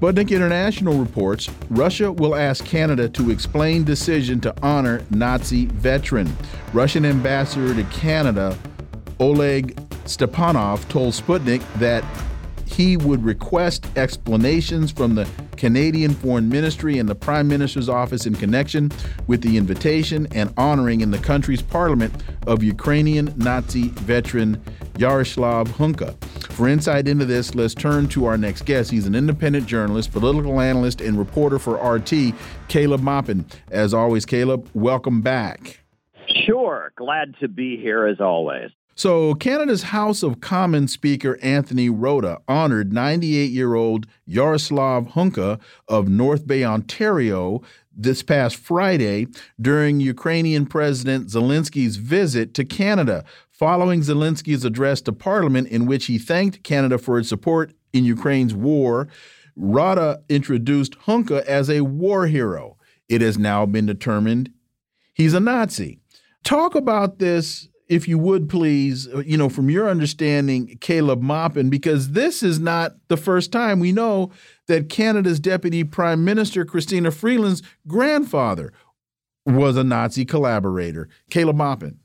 Sputnik International reports Russia will ask Canada to explain decision to honor Nazi veteran. Russian ambassador to Canada, Oleg Stepanov, told Sputnik that he would request explanations from the Canadian Foreign Ministry and the Prime Minister's office in connection with the invitation and honoring in the country's parliament of Ukrainian Nazi veteran Yaroslav Hunka. For insight into this, let's turn to our next guest. He's an independent journalist, political analyst, and reporter for RT, Caleb Maupin. As always, Caleb, welcome back. Sure. Glad to be here as always. So, Canada's House of Commons Speaker Anthony Rota honored 98 year old Yaroslav Hunka of North Bay, Ontario, this past Friday during Ukrainian President Zelensky's visit to Canada, following Zelensky's address to Parliament, in which he thanked Canada for its support in Ukraine's war. Rota introduced Hunka as a war hero. It has now been determined he's a Nazi. Talk about this if you would please, uh, you know, from your understanding, Caleb Maupin, because this is not the first time we know that Canada's Deputy Prime Minister, Christina Freeland's grandfather, was a Nazi collaborator. Caleb Maupin.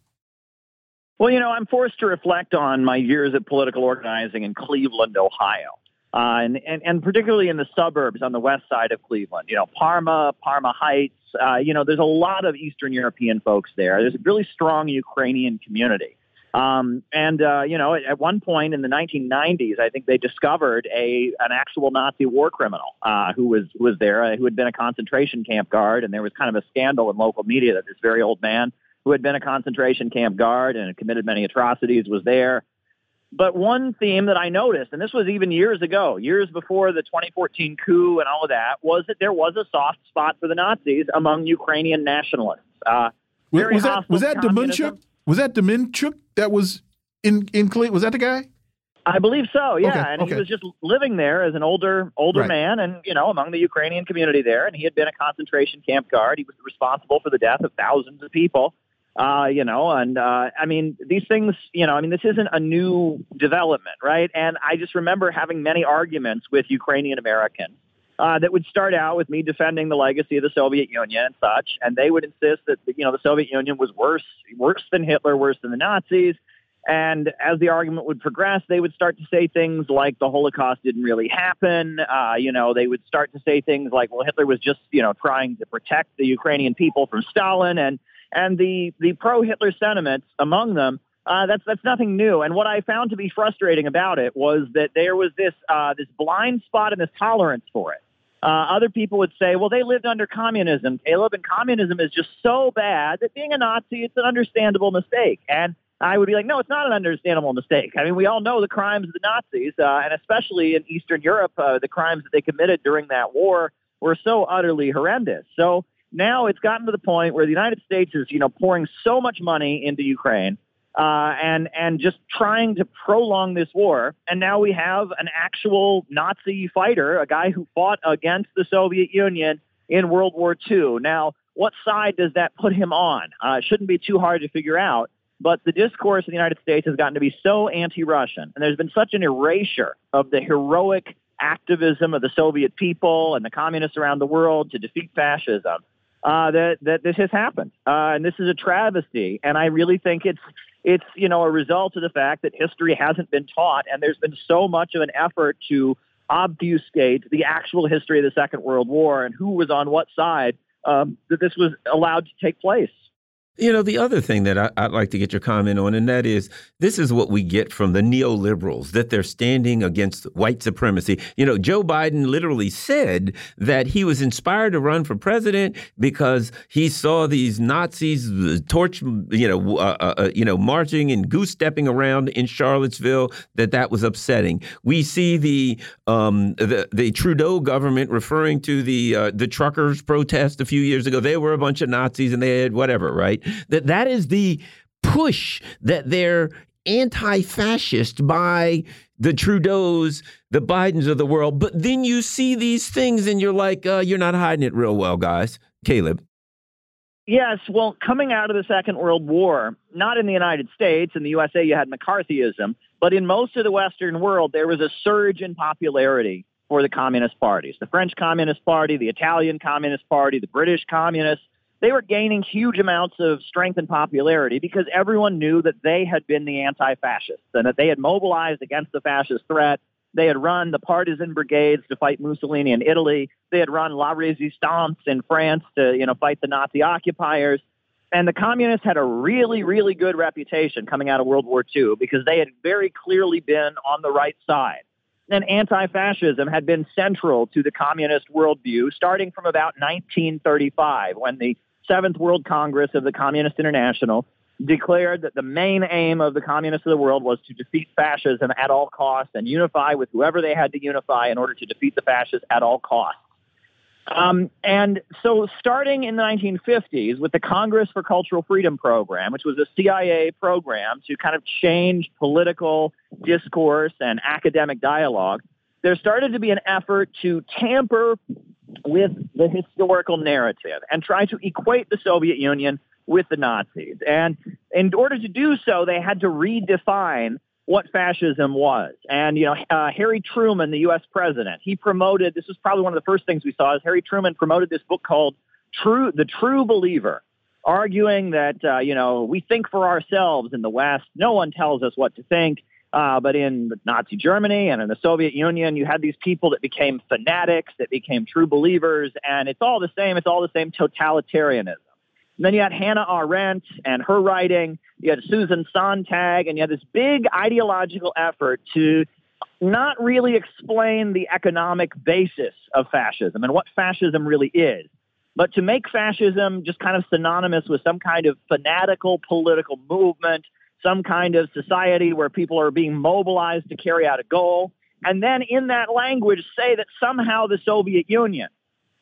Well, you know, I'm forced to reflect on my years of political organizing in Cleveland, Ohio. Uh, and, and, and particularly in the suburbs on the west side of Cleveland, you know, Parma, Parma Heights, uh, you know, there's a lot of Eastern European folks there. There's a really strong Ukrainian community. Um, and uh, you know, at, one point in the 1990s, I think they discovered a an actual Nazi war criminal uh, who was who was there, uh, who had been a concentration camp guard, and there was kind of a scandal in local media that this very old man who had been a concentration camp guard and had committed many atrocities was there. But one theme that I noticed, and this was even years ago, years before the 2014 coup and all of that, was that there was a soft spot for the Nazis among Ukrainian nationalists. Uh, was, that was that? Was that Demjanjuk that was in in Was that the guy? I believe so. Yeah, okay, and okay. he was just living there as an older older right. man, and you know, among the Ukrainian community there, and he had been a concentration camp guard. He was responsible for the death of thousands of people. Uh, you know, and uh, I mean, these things, you know, I mean, this isn't a new development, right? And I just remember having many arguments with Ukrainian Americans uh, that would start out with me defending the legacy of the Soviet Union and such, and they would insist that you know the Soviet Union was worse, worse than Hitler, worse than the Nazis. And as the argument would progress, they would start to say things like the Holocaust didn't really happen. Uh, you know, they would start to say things like, well, Hitler was just, you know, trying to protect the Ukrainian people from Stalin. And and the the pro Hitler sentiments among them. Uh, that's that's nothing new. And what I found to be frustrating about it was that there was this uh, this blind spot and this tolerance for it. Uh, other people would say, well, they lived under communism, Caleb, and communism is just so bad that being a Nazi, it's an understandable mistake. And I would be like, no, it's not an understandable mistake. I mean, we all know the crimes of the Nazis, uh, and especially in Eastern Europe, uh, the crimes that they committed during that war were so utterly horrendous. So now it's gotten to the point where the United States is, you know, pouring so much money into Ukraine uh, and and just trying to prolong this war. And now we have an actual Nazi fighter, a guy who fought against the Soviet Union in World War II. Now, what side does that put him on? Uh, it shouldn't be too hard to figure out. But the discourse in the United States has gotten to be so anti-Russian, and there's been such an erasure of the heroic activism of the Soviet people and the communists around the world to defeat fascism uh, that that this has happened, uh, and this is a travesty. And I really think it's it's you know a result of the fact that history hasn't been taught, and there's been so much of an effort to obfuscate the actual history of the Second World War and who was on what side um, that this was allowed to take place. You know, the other thing that I, would like to get your comment on, and that is this is what we get from the neoliberals that they're standing against white supremacy. You know, Joe Biden literally said that he was inspired to run for president because he saw these Nazis torch, you know, uh, uh, uh, you know, marching and goose stepping around in Charlottesville. That that was upsetting. We see the um, the, the Trudeau government referring to the uh, the truckers protest a few years ago. They were a bunch of Nazis and they had whatever, right? That that is the push that they're anti-fascist by the Trudeaus, the Bidens of the world. But then you see these things and you're like, uh, you're not hiding it real well, guys. Caleb. Yes, well, coming out of the Second World War, not in the United States, in the USA you had McCarthyism, but in most of the Western world, there was a surge in popularity for the communist parties. The French Communist Party, the Italian Communist Party, the British Communists, they were gaining huge amounts of strength and popularity because everyone knew that they had been the anti-fascists and that they had mobilized against the fascist threat. They had run the partisan brigades to fight Mussolini in Italy. They had run La Resistance in France to, you know, fight the Nazi occupiers. And the communists had a really, really good reputation coming out of World War II because they had very clearly been on the right side. And anti fascism had been central to the communist worldview starting from about 1935 when the Seventh World Congress of the Communist International declared that the main aim of the communists of the world was to defeat fascism at all costs and unify with whoever they had to unify in order to defeat the fascists at all costs. Um, and so, starting in the 1950s with the Congress for Cultural Freedom program, which was a CIA program to kind of change political discourse and academic dialogue, there started to be an effort to tamper with the historical narrative and try to equate the Soviet Union with the Nazis. And in order to do so, they had to redefine what fascism was. And, you know, uh, Harry Truman, the U.S. president, he promoted, this was probably one of the first things we saw, is Harry Truman promoted this book called True, The True Believer, arguing that, uh, you know, we think for ourselves in the West. No one tells us what to think. Uh, but in Nazi Germany and in the Soviet Union, you had these people that became fanatics, that became true believers, and it's all the same. It's all the same totalitarianism. And then you had Hannah Arendt and her writing. You had Susan Sontag, and you had this big ideological effort to not really explain the economic basis of fascism and what fascism really is, but to make fascism just kind of synonymous with some kind of fanatical political movement some kind of society where people are being mobilized to carry out a goal. And then in that language say that somehow the Soviet Union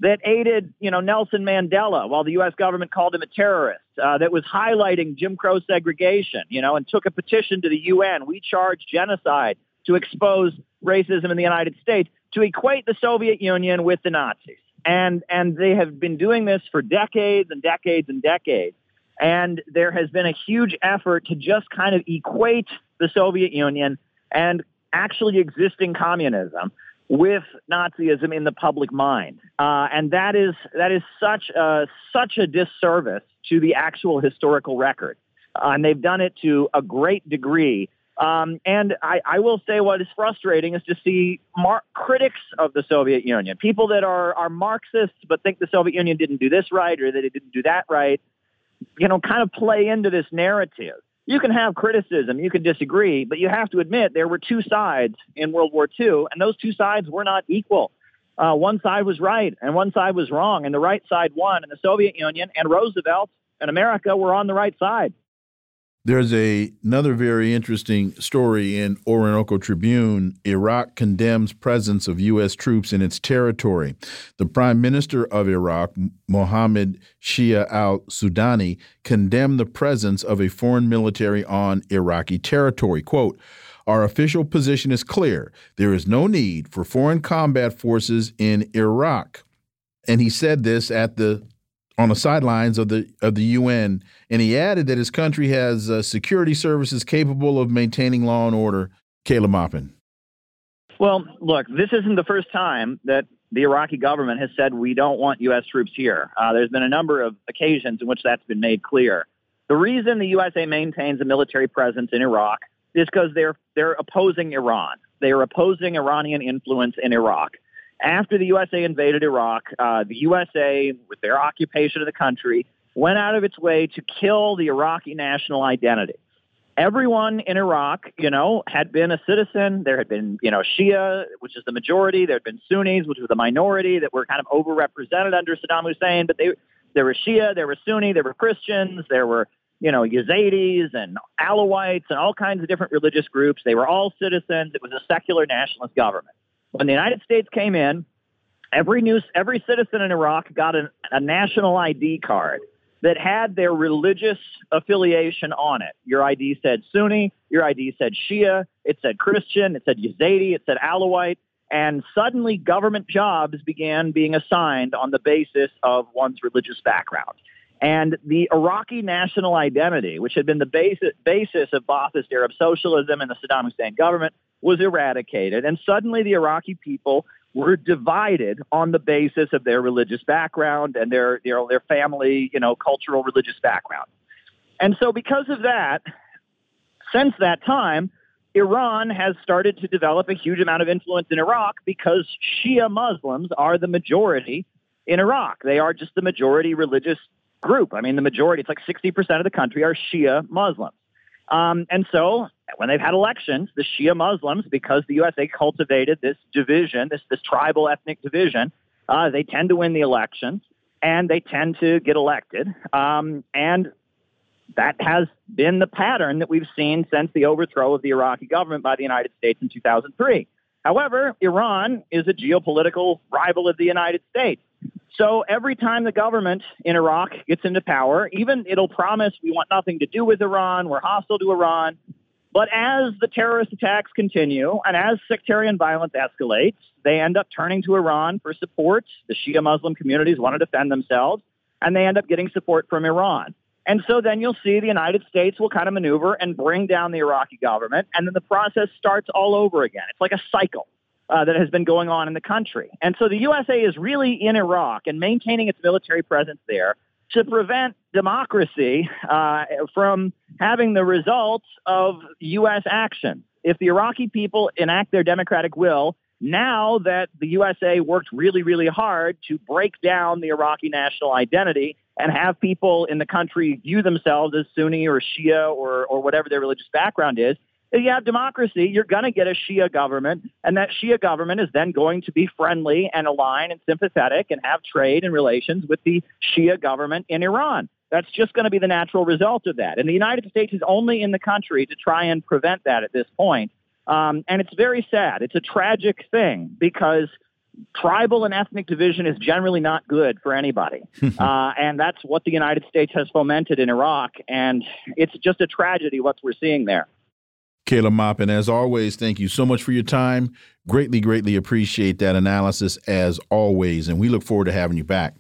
that aided, you know, Nelson Mandela while the U.S. government called him a terrorist, uh, that was highlighting Jim Crow segregation, you know, and took a petition to the UN. We charge genocide to expose racism in the United States to equate the Soviet Union with the Nazis. And, and they have been doing this for decades and decades and decades. And there has been a huge effort to just kind of equate the Soviet Union and actually existing communism with Nazism in the public mind, uh, and that is that is such a such a disservice to the actual historical record, uh, and they've done it to a great degree. Um, and I, I, will say what is frustrating is to see mar- critics of the Soviet Union, people that are, are Marxists but think the Soviet Union didn't do this right or that it didn't do that right, you know, kind of play into this narrative. You can have criticism, you can disagree, but you have to admit there were two sides in World War II, and those two sides were not equal. Uh, one side was right and one side was wrong, and the right side won, and the Soviet Union and Roosevelt and America were on the right side. There's a, another very interesting story in Orinoco Tribune. Iraq condemns presence of U.S. troops in its territory. The Prime Minister of Iraq, Mohammed Shia al Sudani, condemned the presence of a foreign military on Iraqi territory. Quote, our official position is clear. There is no need for foreign combat forces in Iraq. And he said this at the on the sidelines of the of the UN, and he added that his country has uh, security services capable of maintaining law and order. Caleb Maupin. Well, look, this isn't the first time that the Iraqi government has said we don't want U.S. troops here. Uh, there's been a number of occasions in which that's been made clear. The reason the USA maintains a military presence in Iraq is because they're they're opposing Iran. They are opposing Iranian influence in Iraq after the USA invaded Iraq, uh, the USA, with their occupation of the country, went out of its way to kill the Iraqi national identity. Everyone in Iraq, you know, had been a citizen. There had been, you know, Shia, which is the majority. There had been Sunnis, which was the minority that were kind of overrepresented under Saddam Hussein. But they, there were Shia, there were Sunni, there were Christians, there were, you know, Yazidis and Alawites and all kinds of different religious groups. They were all citizens. It was a secular nationalist government. When the United States came in, every new every citizen in Iraq got an, a national ID card that had their religious affiliation on it. Your ID said Sunni, your ID said Shia, it said Christian, it said Yazidi, it said Alawite, and suddenly government jobs began being assigned on the basis of one's religious background. And the Iraqi national identity, which had been the basis, basis of Ba'athist Arab socialism and the Saddam Hussein government, was eradicated. And suddenly the Iraqi people were divided on the basis of their religious background and their, their, their family, you know, cultural religious background. And so because of that, since that time, Iran has started to develop a huge amount of influence in Iraq because Shia Muslims are the majority in Iraq. They are just the majority religious group. I mean, the majority, it's like 60% of the country are Shia Muslims. Um, and so when they've had elections, the Shia Muslims, because the USA cultivated this division, this, this tribal ethnic division, uh, they tend to win the elections and they tend to get elected. Um, and that has been the pattern that we've seen since the overthrow of the Iraqi government by the United States in 2003. However, Iran is a geopolitical rival of the United States. So every time the government in Iraq gets into power, even it'll promise we want nothing to do with Iran, we're hostile to Iran. But as the terrorist attacks continue and as sectarian violence escalates, they end up turning to Iran for support. The Shia Muslim communities want to defend themselves, and they end up getting support from Iran. And so then you'll see the United States will kind of maneuver and bring down the Iraqi government, and then the process starts all over again. It's like a cycle uh, that has been going on in the country. And so the USA is really in Iraq and maintaining its military presence there to prevent democracy uh, from having the results of U.S. action. If the Iraqi people enact their democratic will, now that the USA worked really, really hard to break down the Iraqi national identity and have people in the country view themselves as Sunni or Shia or, or whatever their religious background is, you have democracy, you're going to get a Shia government, and that Shia government is then going to be friendly and aligned and sympathetic and have trade and relations with the Shia government in Iran. That's just going to be the natural result of that. And the United States is only in the country to try and prevent that at this point. Um, and it's very sad. It's a tragic thing because tribal and ethnic division is generally not good for anybody. uh, and that's what the United States has fomented in Iraq. And it's just a tragedy what we're seeing there. Caleb Maupin, as always, thank you so much for your time. Greatly, greatly appreciate that analysis as always. And we look forward to having you back.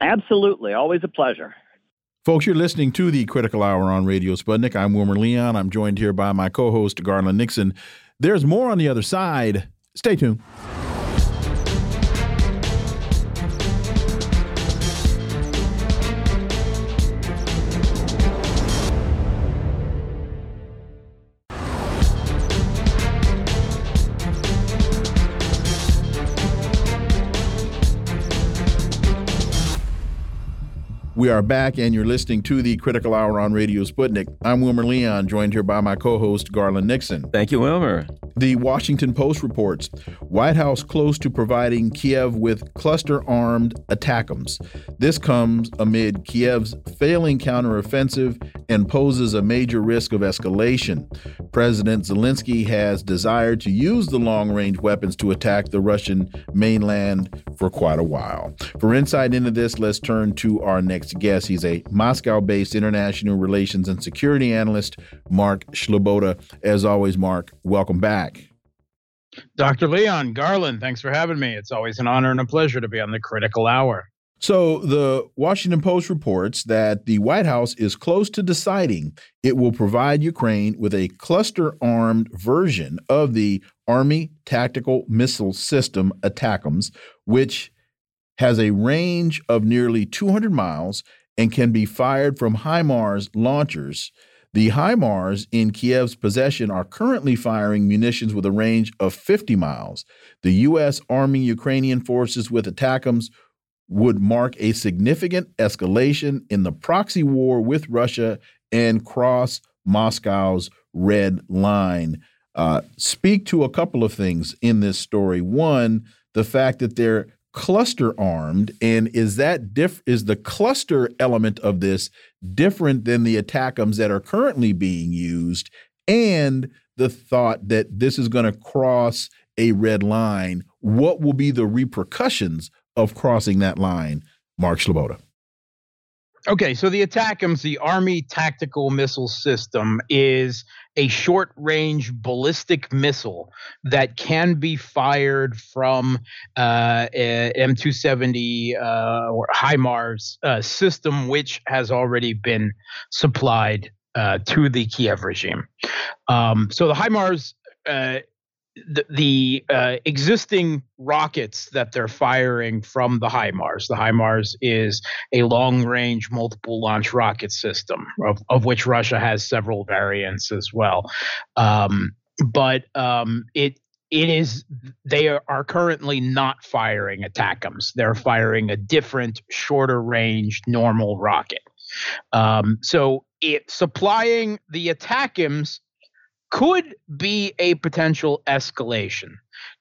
Absolutely. Always a pleasure. Folks, you're listening to the Critical Hour on Radio Sputnik. I'm Wilmer Leon. I'm joined here by my co host, Garland Nixon. There's more on the other side. Stay tuned. We are back, and you're listening to the Critical Hour on Radio Sputnik. I'm Wilmer Leon, joined here by my co host, Garland Nixon. Thank you, Wilmer. The Washington Post reports White House close to providing Kiev with cluster armed ATACMS. This comes amid Kiev's failing counteroffensive and poses a major risk of escalation. President Zelensky has desired to use the long range weapons to attack the Russian mainland for quite a while. For insight into this, let's turn to our next guest. He's a Moscow based international relations and security analyst, Mark Sleboda. As always, Mark, welcome back. Dr. Leon Garland, thanks for having me. It's always an honor and a pleasure to be on the critical hour. So, the Washington Post reports that the White House is close to deciding it will provide Ukraine with a cluster armed version of the Army Tactical Missile System ATACMS, which has a range of nearly 200 miles and can be fired from HIMARS launchers the HIMARS in Kiev's possession are currently firing munitions with a range of 50 miles. The U.S. arming Ukrainian forces with ATACMS would mark a significant escalation in the proxy war with Russia and cross Moscow's red line. Uh, speak to a couple of things in this story. One, the fact that they're cluster armed, and is that diff is the cluster element of this different than the ATACMS that are currently being used, and the thought that this is going to cross a red line. What will be the repercussions of crossing that line, Mark Sleboda? Okay, so the ATACMS the Army Tactical Missile System, is a short range ballistic missile that can be fired from uh, M270 uh, or HIMARS uh, system, which has already been supplied uh, to the Kiev regime. Um, so the HIMARS uh, the, uh, existing rockets that they're firing from the HIMARS. The HIMARS is a long range multiple launch rocket system, of, of which Russia has several variants as well. Um, but um, it it is they are currently not firing ATACMS. They're firing a different, shorter range normal rocket. Um, so it supplying the ATACMS could be a potential escalation.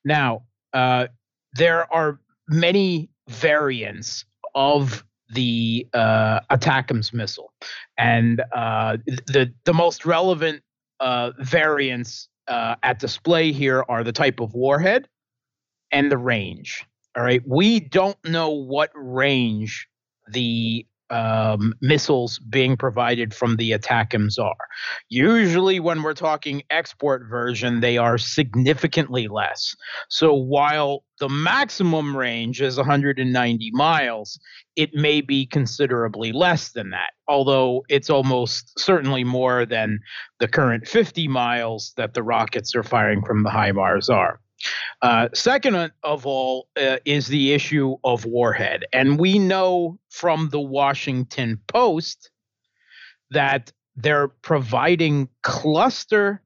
Now, uh, there are many variants of the uh, ATACMS missile, and uh, the the most relevant uh, variants uh, at display here are the type of warhead and the range. All right, we don't know what range the um, missiles being provided from the ATACMS are. Usually, when we're talking export version, they are significantly less. So while the maximum range is 190 miles, it may be considerably less than that, although it's almost certainly more than the current 50 miles that the rockets are firing from the HIMARS are. Uh, second of all uh, is the issue of warhead. And we know from the Washington Post that they're providing cluster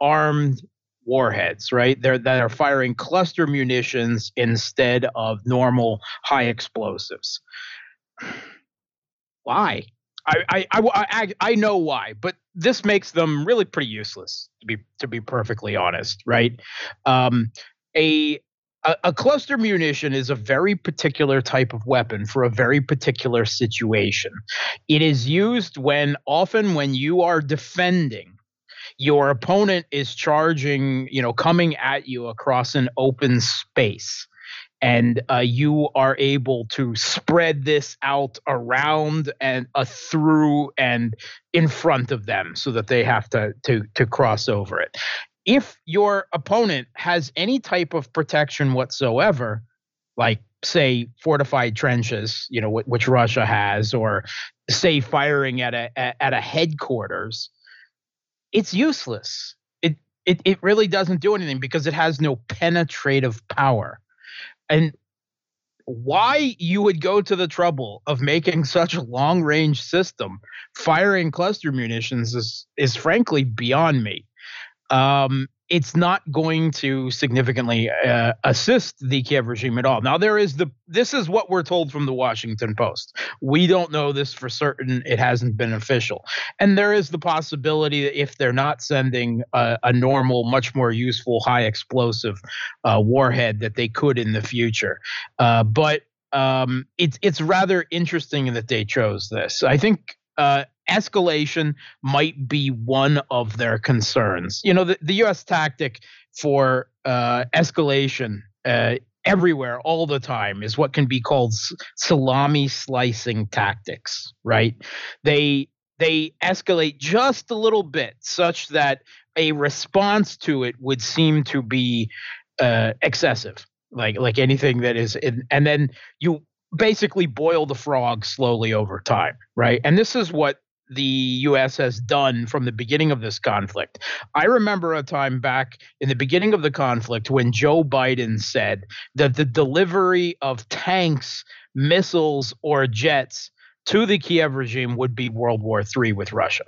armed warheads, right? They're that are firing cluster munitions instead of normal high explosives. Why? I, I, I, I, know why, but this makes them really pretty useless to be to be perfectly honest, right? Um, a, a a cluster munition is a very particular type of weapon for a very particular situation. It is used when often when you are defending your opponent is charging, you know, coming at you across an open space and uh, you are able to spread this out around and uh, through and in front of them so that they have to to to cross over it. If your opponent has any type of protection whatsoever like say fortified trenches you know which russia has or say firing at a at a headquarters it's useless. It it, it really doesn't do anything because it has no penetrative power and why you would go to the trouble of making such a long range system firing cluster munitions is is frankly beyond me. Um, it's not going to significantly uh, assist the Kiev regime at all. Now there is the this is what we're told from the Washington Post. We don't know this for certain. It hasn't been official, and there is the possibility that if they're not sending a, a normal, much more useful, high explosive uh, warhead, that they could in the future. Uh, but um, it's it's rather interesting that they chose this. I think uh, escalation might be one of their concerns. You know, the, the U.S. tactic for uh, escalation uh, everywhere all the time is what can be called salami slicing tactics, right? They they escalate just a little bit such that a response to it would seem to be uh, excessive like like anything that is in, and then you basically boil the frog slowly over time right and this is what the US has done from the beginning of this conflict. I remember a time back in the beginning of the conflict when Joe Biden said that the delivery of tanks, missiles, or jets to the Kiev regime would be World War III with Russia.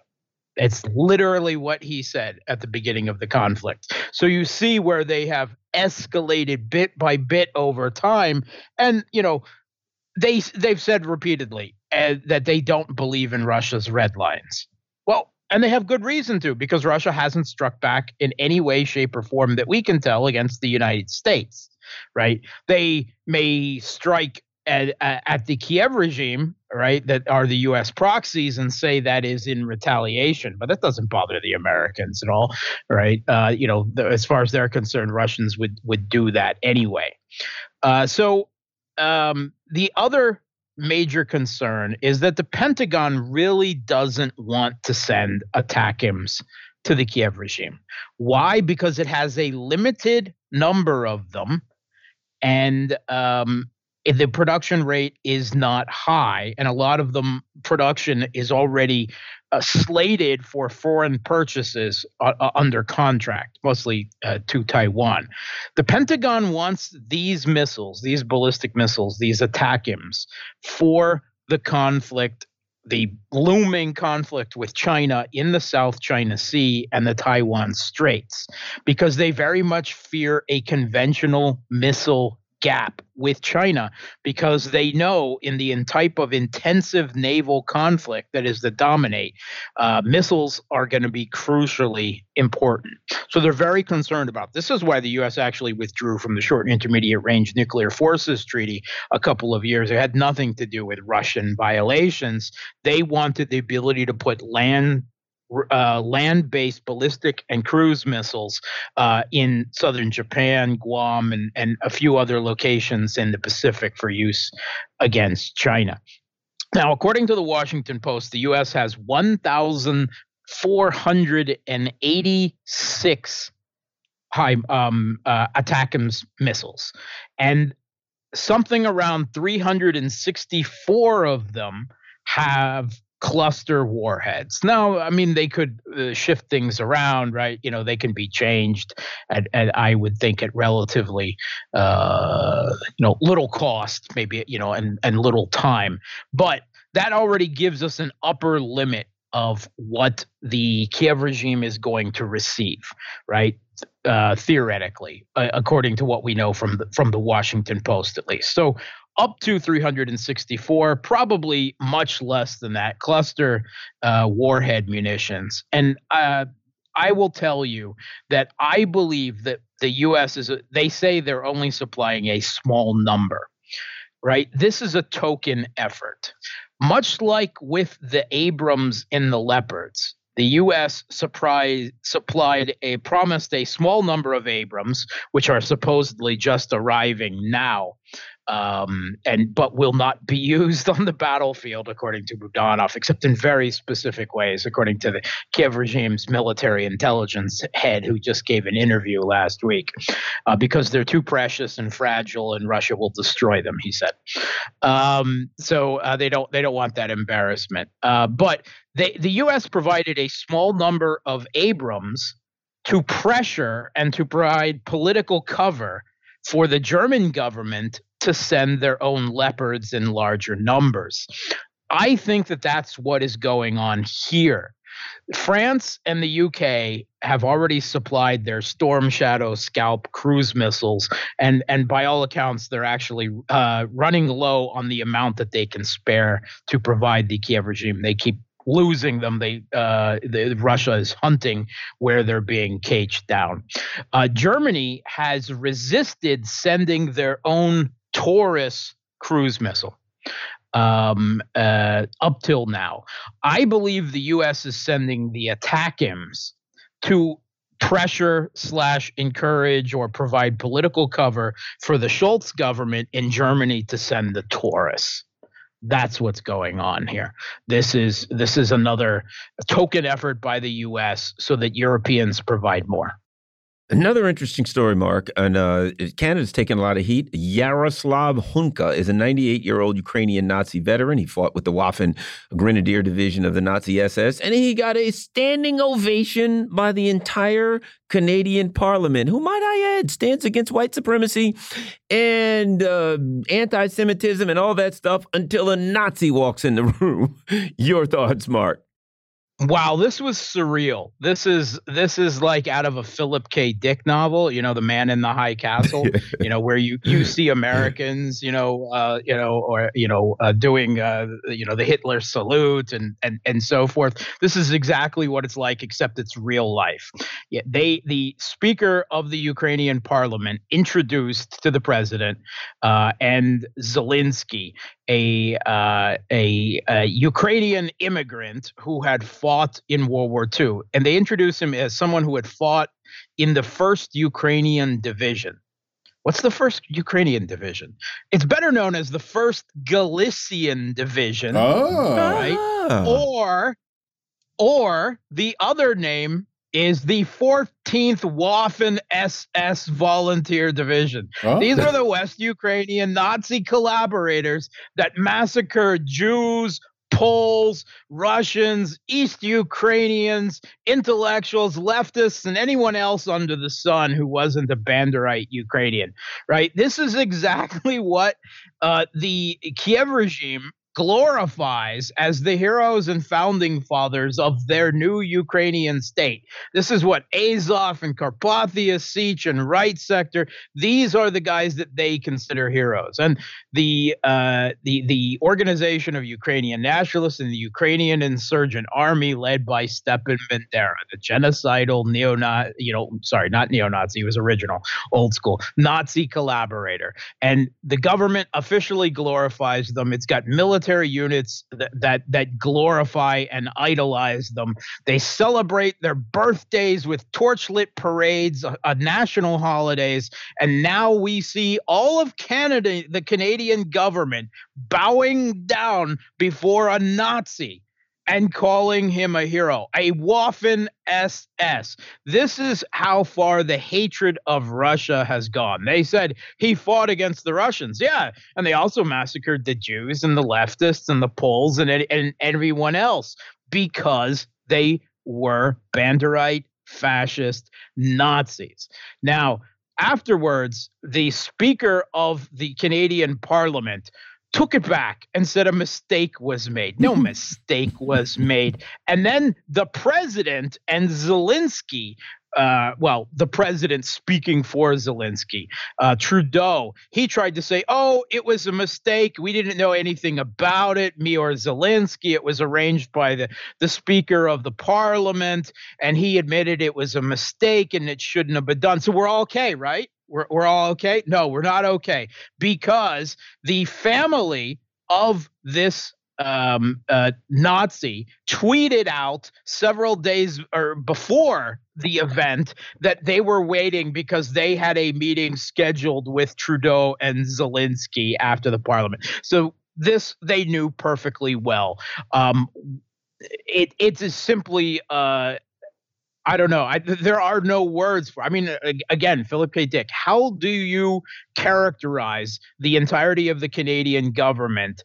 It's literally what he said at the beginning of the conflict. So you see where they have escalated bit by bit over time. And, you know, they they've said repeatedly uh, that they don't believe in Russia's red lines. Well, and they have good reason to because Russia hasn't struck back in any way, shape, or form that we can tell against the United States. Right? They may strike at, at the Kiev regime, right, that are the U.S. proxies, and say that is in retaliation, but that doesn't bother the Americans at all, right? Uh, you know, the, as far as they're concerned, Russians would would do that anyway. Uh, so um, the other major concern is that the Pentagon really doesn't want to send ATACMS to the Kiev regime. Why? Because it has a limited number of them, and um, the production rate is not high, and a lot of them production is already uh, slated for foreign purchases uh, uh, under contract, mostly uh, to Taiwan. The Pentagon wants these missiles, these ballistic missiles, these ATACMS, for the conflict the looming conflict with China in the South China Sea and the Taiwan Straits because they very much fear a conventional missile gap with China because they know in the in type of intensive naval conflict that is the dominate, uh, missiles are going to be crucially important. So they're very concerned about. This is why the U.S. actually withdrew from the Short Intermediate Range Nuclear Forces Treaty a couple of years. It had nothing to do with Russian violations. They wanted the ability to put land uh, land-based ballistic and cruise missiles uh, in southern Japan, Guam, and, and a few other locations in the Pacific for use against China. Now, according to the Washington Post, the U.S. has 1,486 high um, uh, ATACMS missiles, and something around 364 of them have cluster warheads. Now, I mean, they could uh, shift things around, right? You know, they can be changed, and, and I would think at relatively, uh, you know, little cost, maybe, you know, and and little time. But that already gives us an upper limit of what the Kiev regime is going to receive, right? Uh, theoretically, uh, according to what we know from the, from the Washington Post, at least. So up to 364, probably much less than that cluster uh, warhead munitions. And uh, I will tell you that I believe that the U.S. is, a, they say they're only supplying a small number, right? This is a token effort. Much like with the Abrams and the Leopards, the U.S. Surprise, supplied a promised a small number of Abrams, which are supposedly just arriving now, um, and but will not be used on the battlefield, according to Budanov, except in very specific ways, according to the Kiev regime's military intelligence head, who just gave an interview last week, uh, because they're too precious and fragile, and Russia will destroy them. He said. Um, so uh, they don't they don't want that embarrassment. Uh, but they, the U.S. provided a small number of Abrams to pressure and to provide political cover for the German government to send their own leopards in larger numbers. I think that that's what is going on here. France and the UK have already supplied their Storm Shadow Scalp cruise missiles, and and by all accounts, they're actually uh, running low on the amount that they can spare to provide the Kiev regime. They keep losing them. They uh, the, Russia is hunting where they're being caged down. Uh, Germany has resisted sending their own Taurus cruise missile um, uh, up till now. I believe the U.S. is sending the ATACMS to pressure slash encourage or provide political cover for the Scholz government in Germany to send the Taurus. That's what's going on here. This is this is another token effort by the U.S. so that Europeans provide more. Another interesting story, Mark, and uh, Canada's taken a lot of heat. Yaroslav Hunka is a 98 year old Ukrainian Nazi veteran. He fought with the Waffen Grenadier Division of the Nazi SS, and he got a standing ovation by the entire Canadian Parliament, who, might I add, stands against white supremacy and uh, anti Semitism and all that stuff until a Nazi walks in the room. Your thoughts, Mark? Wow, this was surreal. This is this is like out of a Philip K. Dick novel, you know, The Man in the High Castle, you know, where you you see Americans, you know, uh, you know, or you know, uh, doing uh, you know, the Hitler salute and and and so forth. This is exactly what it's like except it's real life. Yeah, they the speaker of the Ukrainian parliament introduced to the president uh, and Zelensky a, uh, a, a Ukrainian immigrant who had fought in World War II, and they introduce him as someone who had fought in the first Ukrainian division. What's the first Ukrainian division? It's better known as the first Galician division, oh. right? Ah. Or, or the other name is the 14th Waffen SS Volunteer Division. Oh. These were the West Ukrainian Nazi collaborators that massacred Jews, Poles, Russians, East Ukrainians, intellectuals, leftists, and anyone else under the sun who wasn't a Banderite Ukrainian, right? This is exactly what uh, the Kiev regime glorifies as the heroes and founding fathers of their new Ukrainian state. This is what Azov and Carpathian Sich and Right Sector, these are the guys that they consider heroes. And the uh, the the organization of Ukrainian nationalists and the Ukrainian insurgent army led by Stepan Bandera, the genocidal neo-Nazi, you know, sorry, not neo-Nazi, he was original, old school, Nazi collaborator. And the government officially glorifies them. It's got military units that, that that glorify and idolize them. They celebrate their birthdays with torchlit parades, uh, national holidays, and now we see all of Canada, the Canadian government, bowing down before a Nazi and calling him a hero, a Waffen SS. This is how far the hatred of Russia has gone. They said he fought against the Russians. Yeah. And they also massacred the Jews and the leftists and the Poles and, and everyone else because they were Banderite, fascist Nazis. Now, afterwards, the Speaker of the Canadian Parliament took it back and said a mistake was made. No mistake was made. And then the president and Zelensky, uh, well, the president speaking for Zelensky, uh, Trudeau, he tried to say, oh, it was a mistake. We didn't know anything about it, me or Zelensky. It was arranged by the, the speaker of the parliament, and he admitted it was a mistake and it shouldn't have been done. So we're all okay, right? We're, we're all okay? No, we're not okay because the family of this um, uh, Nazi tweeted out several days or before the event that they were waiting because they had a meeting scheduled with Trudeau and Zelensky after the parliament. So this they knew perfectly well. Um, it it is simply uh, I don't know. I, there are no words for. I mean, again, Philip K. Dick. How do you characterize the entirety of the Canadian government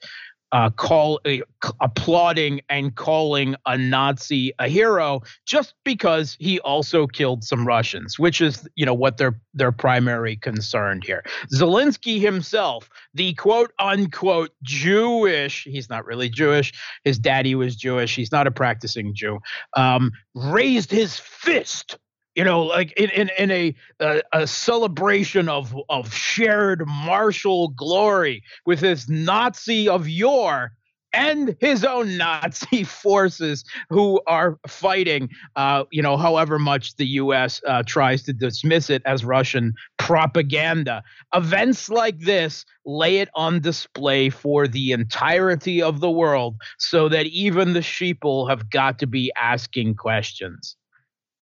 uh, call uh, applauding and calling a Nazi a hero just because he also killed some Russians, which is you know what their their primary concern here. Zelensky himself, the quote unquote Jewish, he's not really Jewish. His daddy was Jewish. He's not a practicing Jew. Um, raised his fist you know, like in in, in a, a, a celebration of of shared martial glory with his Nazi of yore and his own Nazi forces who are fighting, uh, you know, however much the U.S. Uh, tries to dismiss it as Russian propaganda. Events like this lay it on display for the entirety of the world so that even the sheeple have got to be asking questions.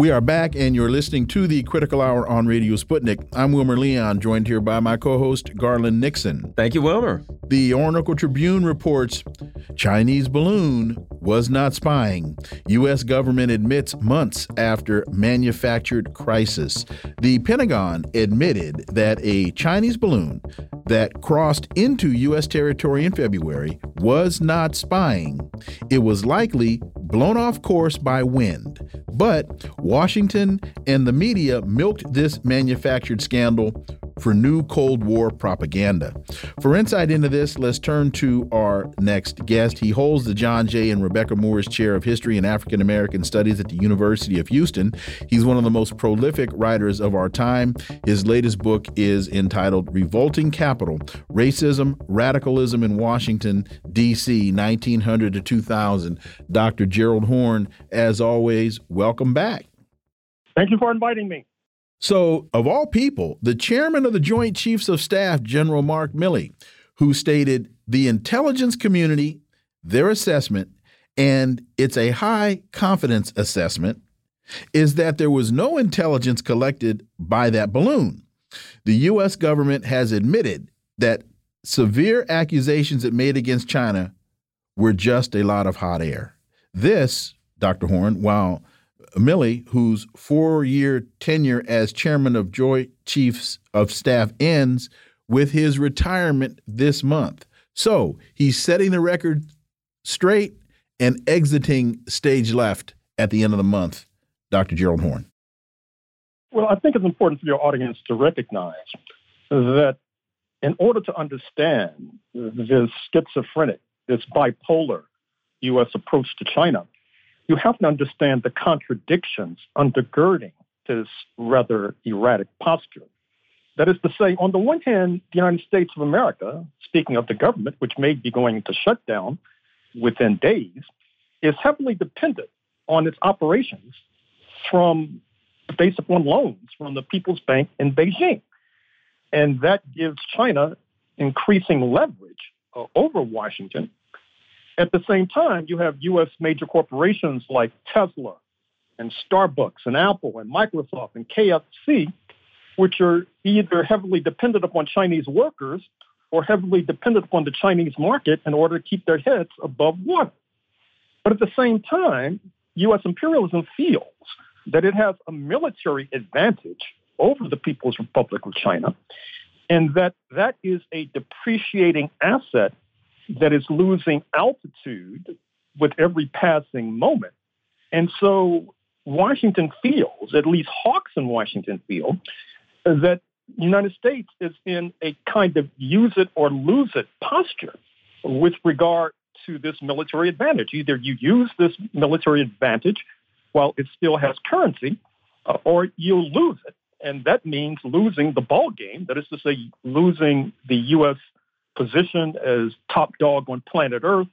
We are back, and you're listening to the Critical Hour on Radio Sputnik. I'm Wilmer Leon, joined here by my co host, Garland Nixon. Thank you, Wilmer. The Orinoco Tribune reports Chinese balloon was not spying. U.S. government admits months after manufactured crisis. The Pentagon admitted that a Chinese balloon that crossed into U.S. territory in February was not spying. It was likely blown off course by wind. But Washington and the media milked this manufactured scandal for new Cold War propaganda. For insight into this, let's turn to our next guest. He holds the John J. and Rebecca Moores Chair of History and African American Studies at the University of Houston. He's one of the most prolific writers of our time. His latest book is entitled Revolting Capital Racism, Radicalism in Washington, D.C., 1900 to 2000. Dr. Gerald Horne, as always, welcome back. Thank you for inviting me. So, of all people, the chairman of the Joint Chiefs of Staff, General Mark Milley, who stated the intelligence community, their assessment, and it's a high confidence assessment, is that there was no intelligence collected by that balloon. The U.S. government has admitted that severe accusations it made against China were just a lot of hot air. This, Dr. Horne, while Milley, whose four year tenure as chairman of Joint Chiefs of Staff ends with his retirement this month. So he's setting the record straight and exiting stage left at the end of the month, Dr. Gerald Horne. Well, I think it's important for your audience to recognize that in order to understand this schizophrenic, this bipolar U.S. approach to China, you have to understand the contradictions undergirding this rather erratic posture. That is to say, on the one hand, the United States of America, speaking of the government, which may be going into shutdown within days, is heavily dependent on its operations from based upon loans from the People's Bank in Beijing. And that gives China increasing leverage uh, over Washington at the same time, you have U.S. major corporations like Tesla and Starbucks and Apple and Microsoft and KFC, which are either heavily dependent upon Chinese workers or heavily dependent upon the Chinese market in order to keep their heads above water. But at the same time, U.S. imperialism feels that it has a military advantage over the People's Republic of China, and that that is a depreciating asset that is losing altitude with every passing moment. And so Washington feels, at least hawks in Washington feel, that the United States is in a kind of use it or lose it posture with regard to this military advantage. Either you use this military advantage while it still has currency, uh, or you'll lose it. And that means losing the ball game. That is to say, losing the U.S position as top dog on planet Earth,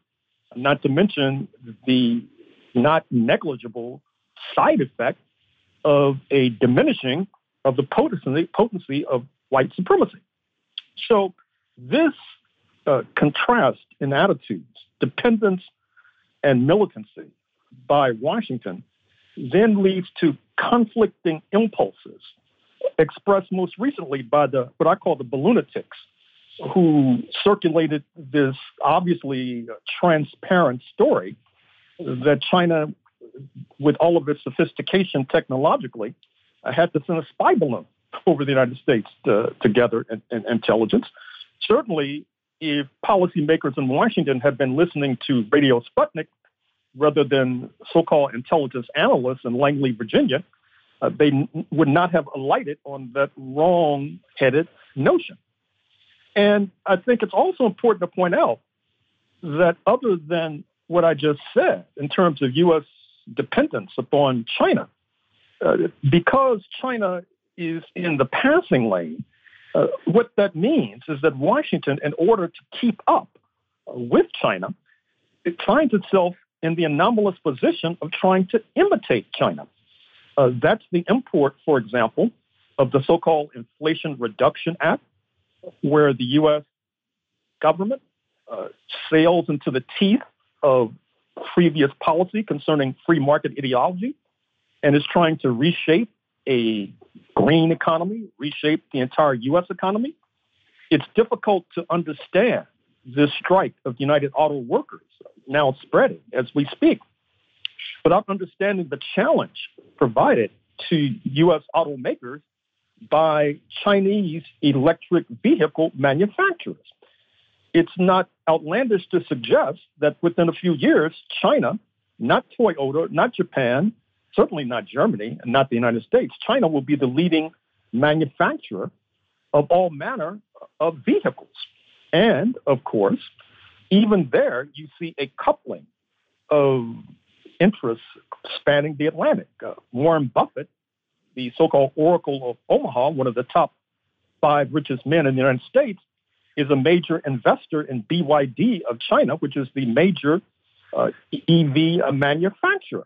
not to mention the not negligible side effect of a diminishing of the potency, of white supremacy. So this uh, contrast in attitudes, dependence and militancy by Washington then leads to conflicting impulses expressed most recently by the what I call the balloonatics who circulated this obviously transparent story that China, with all of its sophistication technologically, uh, had to send a spy balloon over the United States to, to gather in, in intelligence. Certainly, if policymakers in Washington had been listening to Radio Sputnik rather than so called intelligence analysts in Langley, Virginia, uh, they n- would not have alighted on that wrong headed notion. And I think it's also important to point out that other than what I just said in terms of U.S. dependence upon China, uh, because China is in the passing lane, uh, what that means is that Washington, in order to keep up with China, it finds itself in the anomalous position of trying to imitate China. Uh, that's the import, for example, of the so called Inflation Reduction Act, where the U.S. government uh, sails into the teeth of previous policy concerning free market ideology and is trying to reshape a green economy, reshape the entire U.S. economy, it's difficult to understand this strike of United Auto Workers now spreading as we speak without understanding the challenge provided to U.S. automakers by Chinese electric vehicle manufacturers. It's not outlandish to suggest that within a few years, China, not Toyota, not Japan, certainly not Germany, and not the United States, China will be the leading manufacturer of all manner of vehicles. And of course, even there, you see a coupling of interests spanning the Atlantic. Uh, Warren Buffett, the so called Oracle of Omaha, one of the top five richest men in the United States, is a major investor in BYD of China, which is the major uh, EV manufacturer.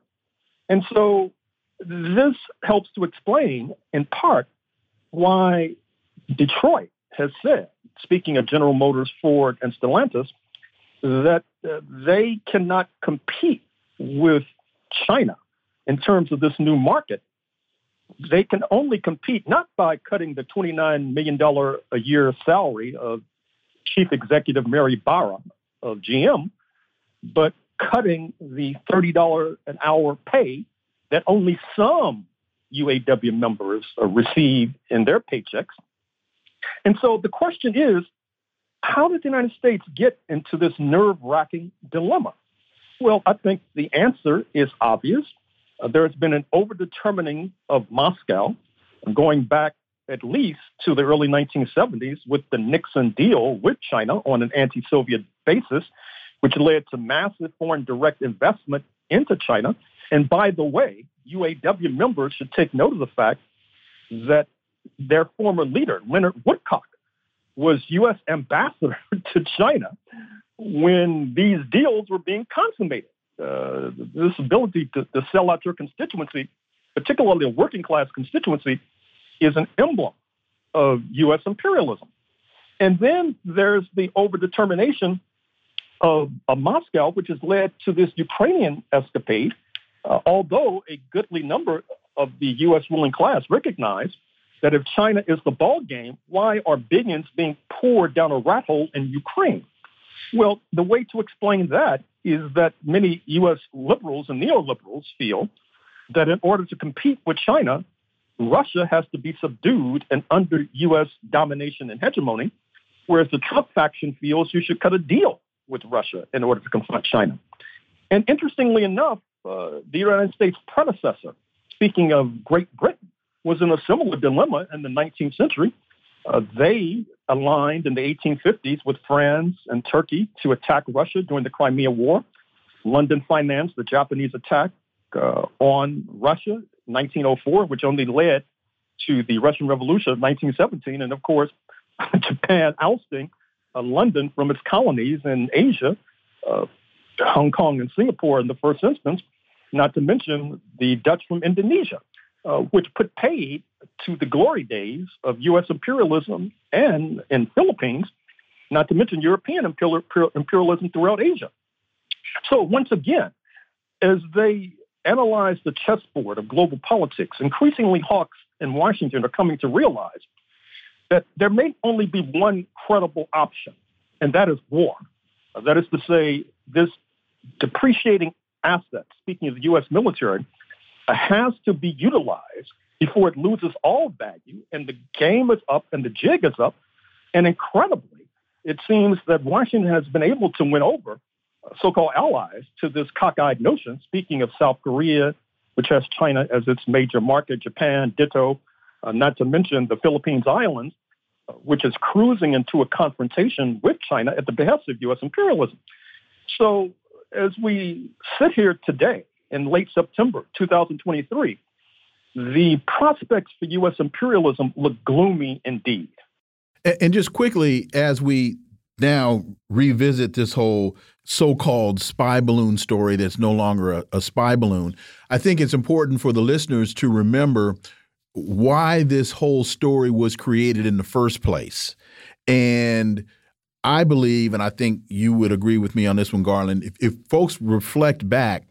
And so this helps to explain, in part, why Detroit has said, speaking of General Motors, Ford, and Stellantis, that uh, they cannot compete with China in terms of this new market. They can only compete not by cutting the $29 million a year salary of Chief Executive Mary Barra of GM, but cutting the $30 an hour pay that only some UAW members uh, receive in their paychecks. And so the question is how did the United States get into this nerve wracking dilemma? Well, I think the answer is obvious. Uh, there has been an overdetermining of Moscow going back at least to the early 1970s with the Nixon deal with China on an anti Soviet basis, which led to massive foreign direct investment into China. And by the way, UAW members should take note of the fact that their former leader, Leonard Woodcock, was U.S. ambassador to China when these deals were being consummated. Uh, this ability to, to sell out your constituency, particularly a working class constituency, is an emblem of U.S. imperialism. And then there's the overdetermination of, of Moscow, which has led to this Ukrainian escapade, uh, although a goodly number of the U.S. ruling class recognize that if China is the ball game, why are billions being poured down a rat hole in Ukraine? Well, the way to explain that is that many U.S. liberals and neoliberals feel that in order to compete with China, Russia has to be subdued and under U.S. domination and hegemony, whereas the Trump faction feels you should cut a deal with Russia in order to confront China. And interestingly enough, uh, the United States predecessor, speaking of Great Britain, was in a similar dilemma in the 19th century. Uh, they aligned in the 1850s with France and Turkey to attack Russia during the Crimea War. London financed the Japanese attack uh, on Russia 1904, which only led to the Russian Revolution of 1917, and of course, Japan ousting uh, London from its colonies in Asia, uh, Hong Kong and Singapore in the first instance, not to mention the Dutch from Indonesia uh, which put paid to the glory days of U.S. imperialism and in the Philippines, not to mention European imperialism throughout Asia. So once again, as they analyze the chessboard of global politics, increasingly hawks in Washington are coming to realize that there may only be one credible option, and that is war. That is to say, this depreciating asset, speaking of the U.S. military, has to be utilized before it loses all value and the game is up and the jig is up. And incredibly, it seems that Washington has been able to win over so called allies to this cockeyed notion. Speaking of South Korea, which has China as its major market, Japan, ditto, uh, not to mention the Philippines Islands, uh, which is cruising into a confrontation with China at the behest of U.S. imperialism. So, as we sit here today, in late September 2023, the prospects for U.S. imperialism look gloomy indeed. And just quickly, as we now revisit this whole so called spy balloon story that's no longer a, a, spy balloon, I think it's important for the listeners to remember why this whole story was created in the first place. And I believe, and I think you would agree with me on this one, Garland, if, if folks reflect back,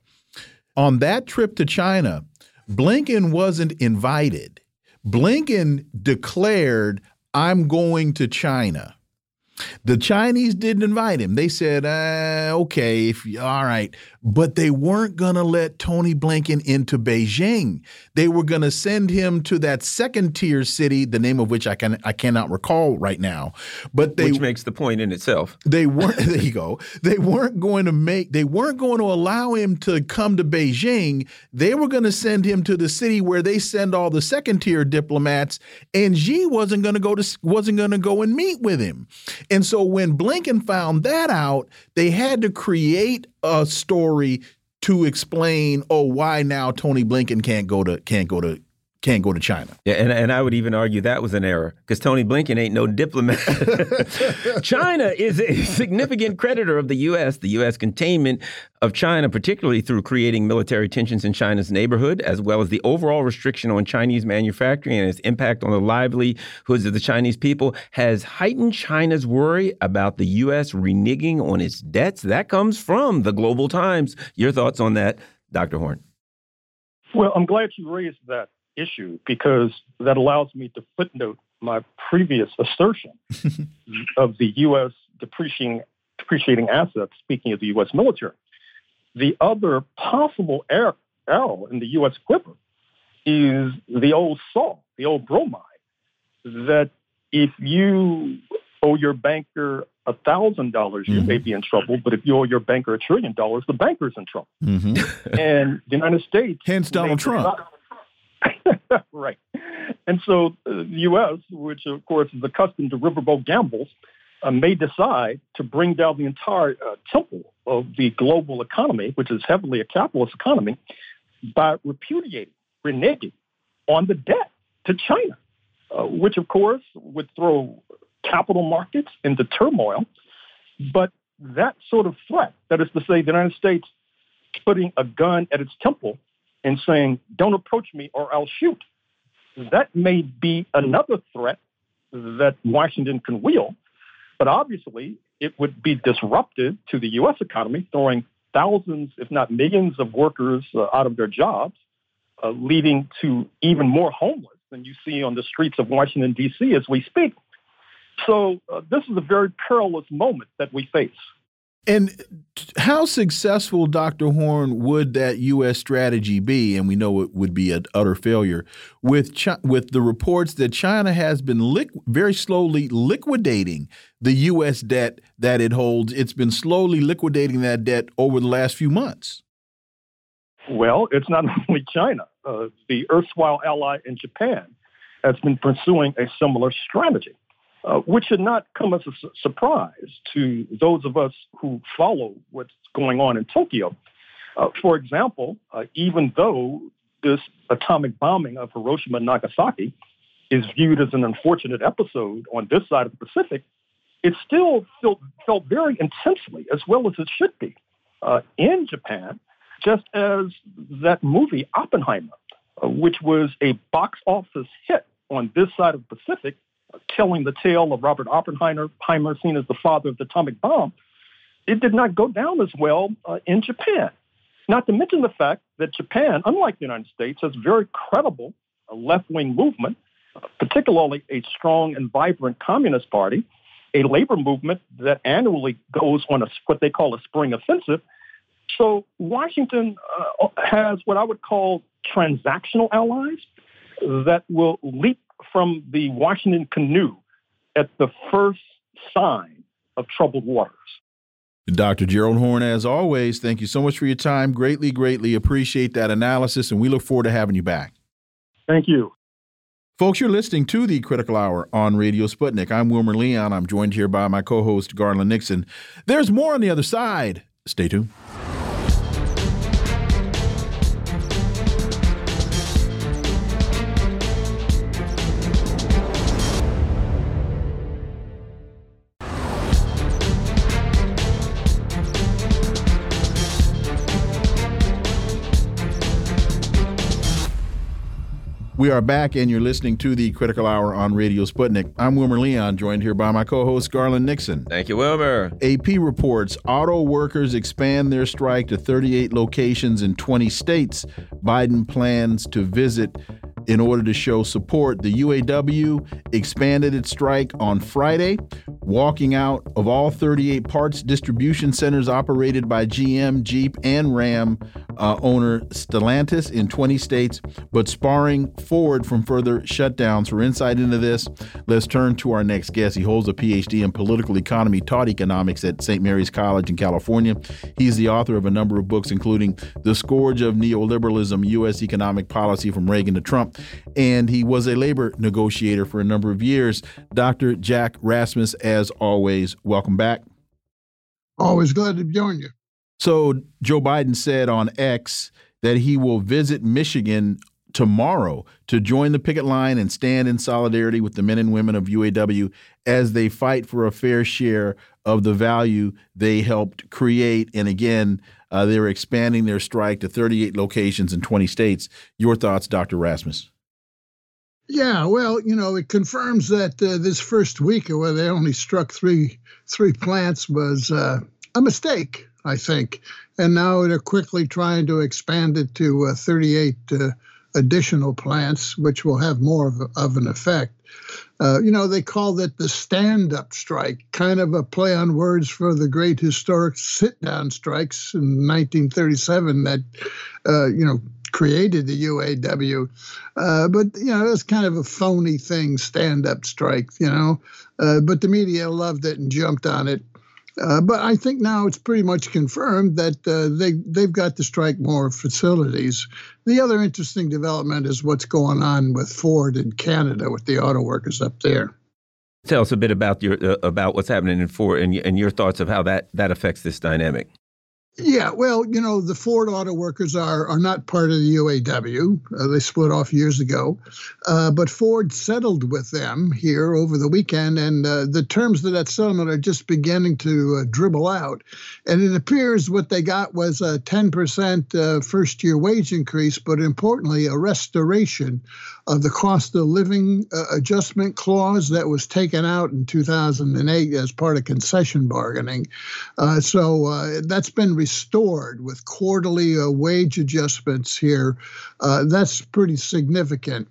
on that trip to China, Blinken wasn't invited. Blinken declared, I'm going to China. The Chinese didn't invite him. They said, uh, okay, if, all right. But they weren't going to let Tony Blinken into Beijing. They were going to send him to that second tier city, the name of which I can I cannot recall right now. But they which makes the point in itself. They weren't there you go. They weren't going to make they weren't going to allow him to come to Beijing. They were going to send him to the city where they send all the second tier diplomats and Xi wasn't going to go to wasn't going to go and meet with him. And so when Blinken found that out, they had to create a story to explain, oh, why now Tony Blinken can't go to can't go to can't go to China. Yeah, and, and I would even argue that was an error because Tony Blinken ain't no diplomat. China is a significant creditor of the U.S. The U.S. containment of China, particularly through creating military tensions in China's neighborhood, as well as the overall restriction on Chinese manufacturing and its impact on the livelihoods of the Chinese people, has heightened China's worry about the U.S. reneging on its debts. That comes from the Global Times. Your thoughts on that, Dr. Horne? Well, I'm glad you raised that issue because that allows me to footnote my previous assertion of the U.S. depreciating, depreciating assets, speaking of the U.S. military. The other possible arrow in the U.S. quiver is the old saw, the old bromide, that if you owe your banker a thousand dollars, you mm-hmm. may be in trouble. But if you owe your banker a trillion dollars, the banker's in trouble. Mm-hmm. and the United States, hence Donald Trump. Not, right. And so uh, the U.S., which of course is accustomed to riverboat gambles, uh, may decide to bring down the entire uh, temple of the global economy, which is heavily a capitalist economy, by repudiating, reneging on the debt to China, uh, which of course would throw capital markets into turmoil. But that sort of threat, that is to say, the United States putting a gun at its temple and saying, don't approach me or I'll shoot. That may be another threat that Washington can wield, but obviously it would be disruptive to the U.S. economy, throwing thousands, if not millions, of workers uh, out of their jobs, uh, leading to even more homeless than you see on the streets of Washington, D.C. as we speak. So uh, this is a very perilous moment that we face. And how successful, Dr. Horne, would that U.S. strategy be? And we know it would be an utter failure with with the reports that China has been very slowly liquidating the U.S. debt that it holds. It's been slowly liquidating that debt over the last few months. Well, it's not only China. Uh, the erstwhile ally in Japan has been pursuing a similar strategy uh, which should not come as a su- surprise to those of us who follow what's going on in Tokyo. Uh, for example, uh, even though this atomic bombing of Hiroshima and Nagasaki is viewed as an unfortunate episode on this side of the Pacific, it still felt, felt very intensely, as well as it should be, uh, in Japan, just as that movie Oppenheimer, uh, which was a box office hit on this side of the Pacific, telling the tale of Robert Oppenheimer, seen as the father of the atomic bomb, it did not go down as well uh, in Japan. Not to mention the fact that Japan, unlike the United States, has a very credible uh, left-wing movement, uh, particularly a strong and vibrant communist party, a labor movement that annually goes on a, what they call a spring offensive. So Washington uh, has what I would call transactional allies that will leap from the Washington canoe at the first sign of troubled waters. Dr. Gerald Horne, as always, thank you so much for your time. Greatly, greatly appreciate that analysis, and we look forward to having you back. Thank you. Folks, you're listening to the Critical Hour on Radio Sputnik. I'm Wilmer Leon. I'm joined here by my co host, Garland Nixon. There's more on the other side. Stay tuned. We are back, and you're listening to the Critical Hour on Radio Sputnik. I'm Wilmer Leon, joined here by my co host, Garland Nixon. Thank you, Wilmer. AP reports auto workers expand their strike to 38 locations in 20 states. Biden plans to visit in order to show support. The UAW expanded its strike on Friday, walking out of all 38 parts distribution centers operated by GM, Jeep, and Ram uh, owner Stellantis in 20 states, but sparring Ford from further shutdowns. For insight into this, let's turn to our next guest. He holds a PhD in political economy, taught economics at St. Mary's College in California. He's the author of a number of books, including The Scourge of Neoliberalism U.S. Economic Policy from Reagan to Trump. And he was a labor negotiator for a number of years. Dr. Jack Rasmus, as always, welcome back. Always glad to join you. So, Joe Biden said on X that he will visit Michigan tomorrow to join the picket line and stand in solidarity with the men and women of UAW as they fight for a fair share of the value they helped create. And again, uh, they're expanding their strike to 38 locations in 20 states. Your thoughts, Dr. Rasmus? Yeah, well, you know, it confirms that uh, this first week, where they only struck three three plants, was uh, a mistake. I think, and now they're quickly trying to expand it to uh, 38 uh, additional plants, which will have more of, of an effect. Uh, you know, they called it the stand up strike, kind of a play on words for the great historic sit down strikes in 1937 that, uh, you know, created the UAW. Uh, but, you know, it's kind of a phony thing, stand up strike, you know. Uh, but the media loved it and jumped on it. Uh, but I think now it's pretty much confirmed that uh, they they've got to strike more facilities. The other interesting development is what's going on with Ford in Canada with the auto workers up there. Tell us a bit about your uh, about what's happening in Ford and, and your thoughts of how that that affects this dynamic. Yeah, well, you know, the Ford auto workers are are not part of the UAW. Uh, they split off years ago, uh, but Ford settled with them here over the weekend, and uh, the terms of that settlement are just beginning to uh, dribble out. And it appears what they got was a 10% uh, first year wage increase, but importantly, a restoration of the cost of living uh, adjustment clause that was taken out in 2008 as part of concession bargaining. so that's been restored with quarterly uh, wage adjustments here, uh, that's pretty significant.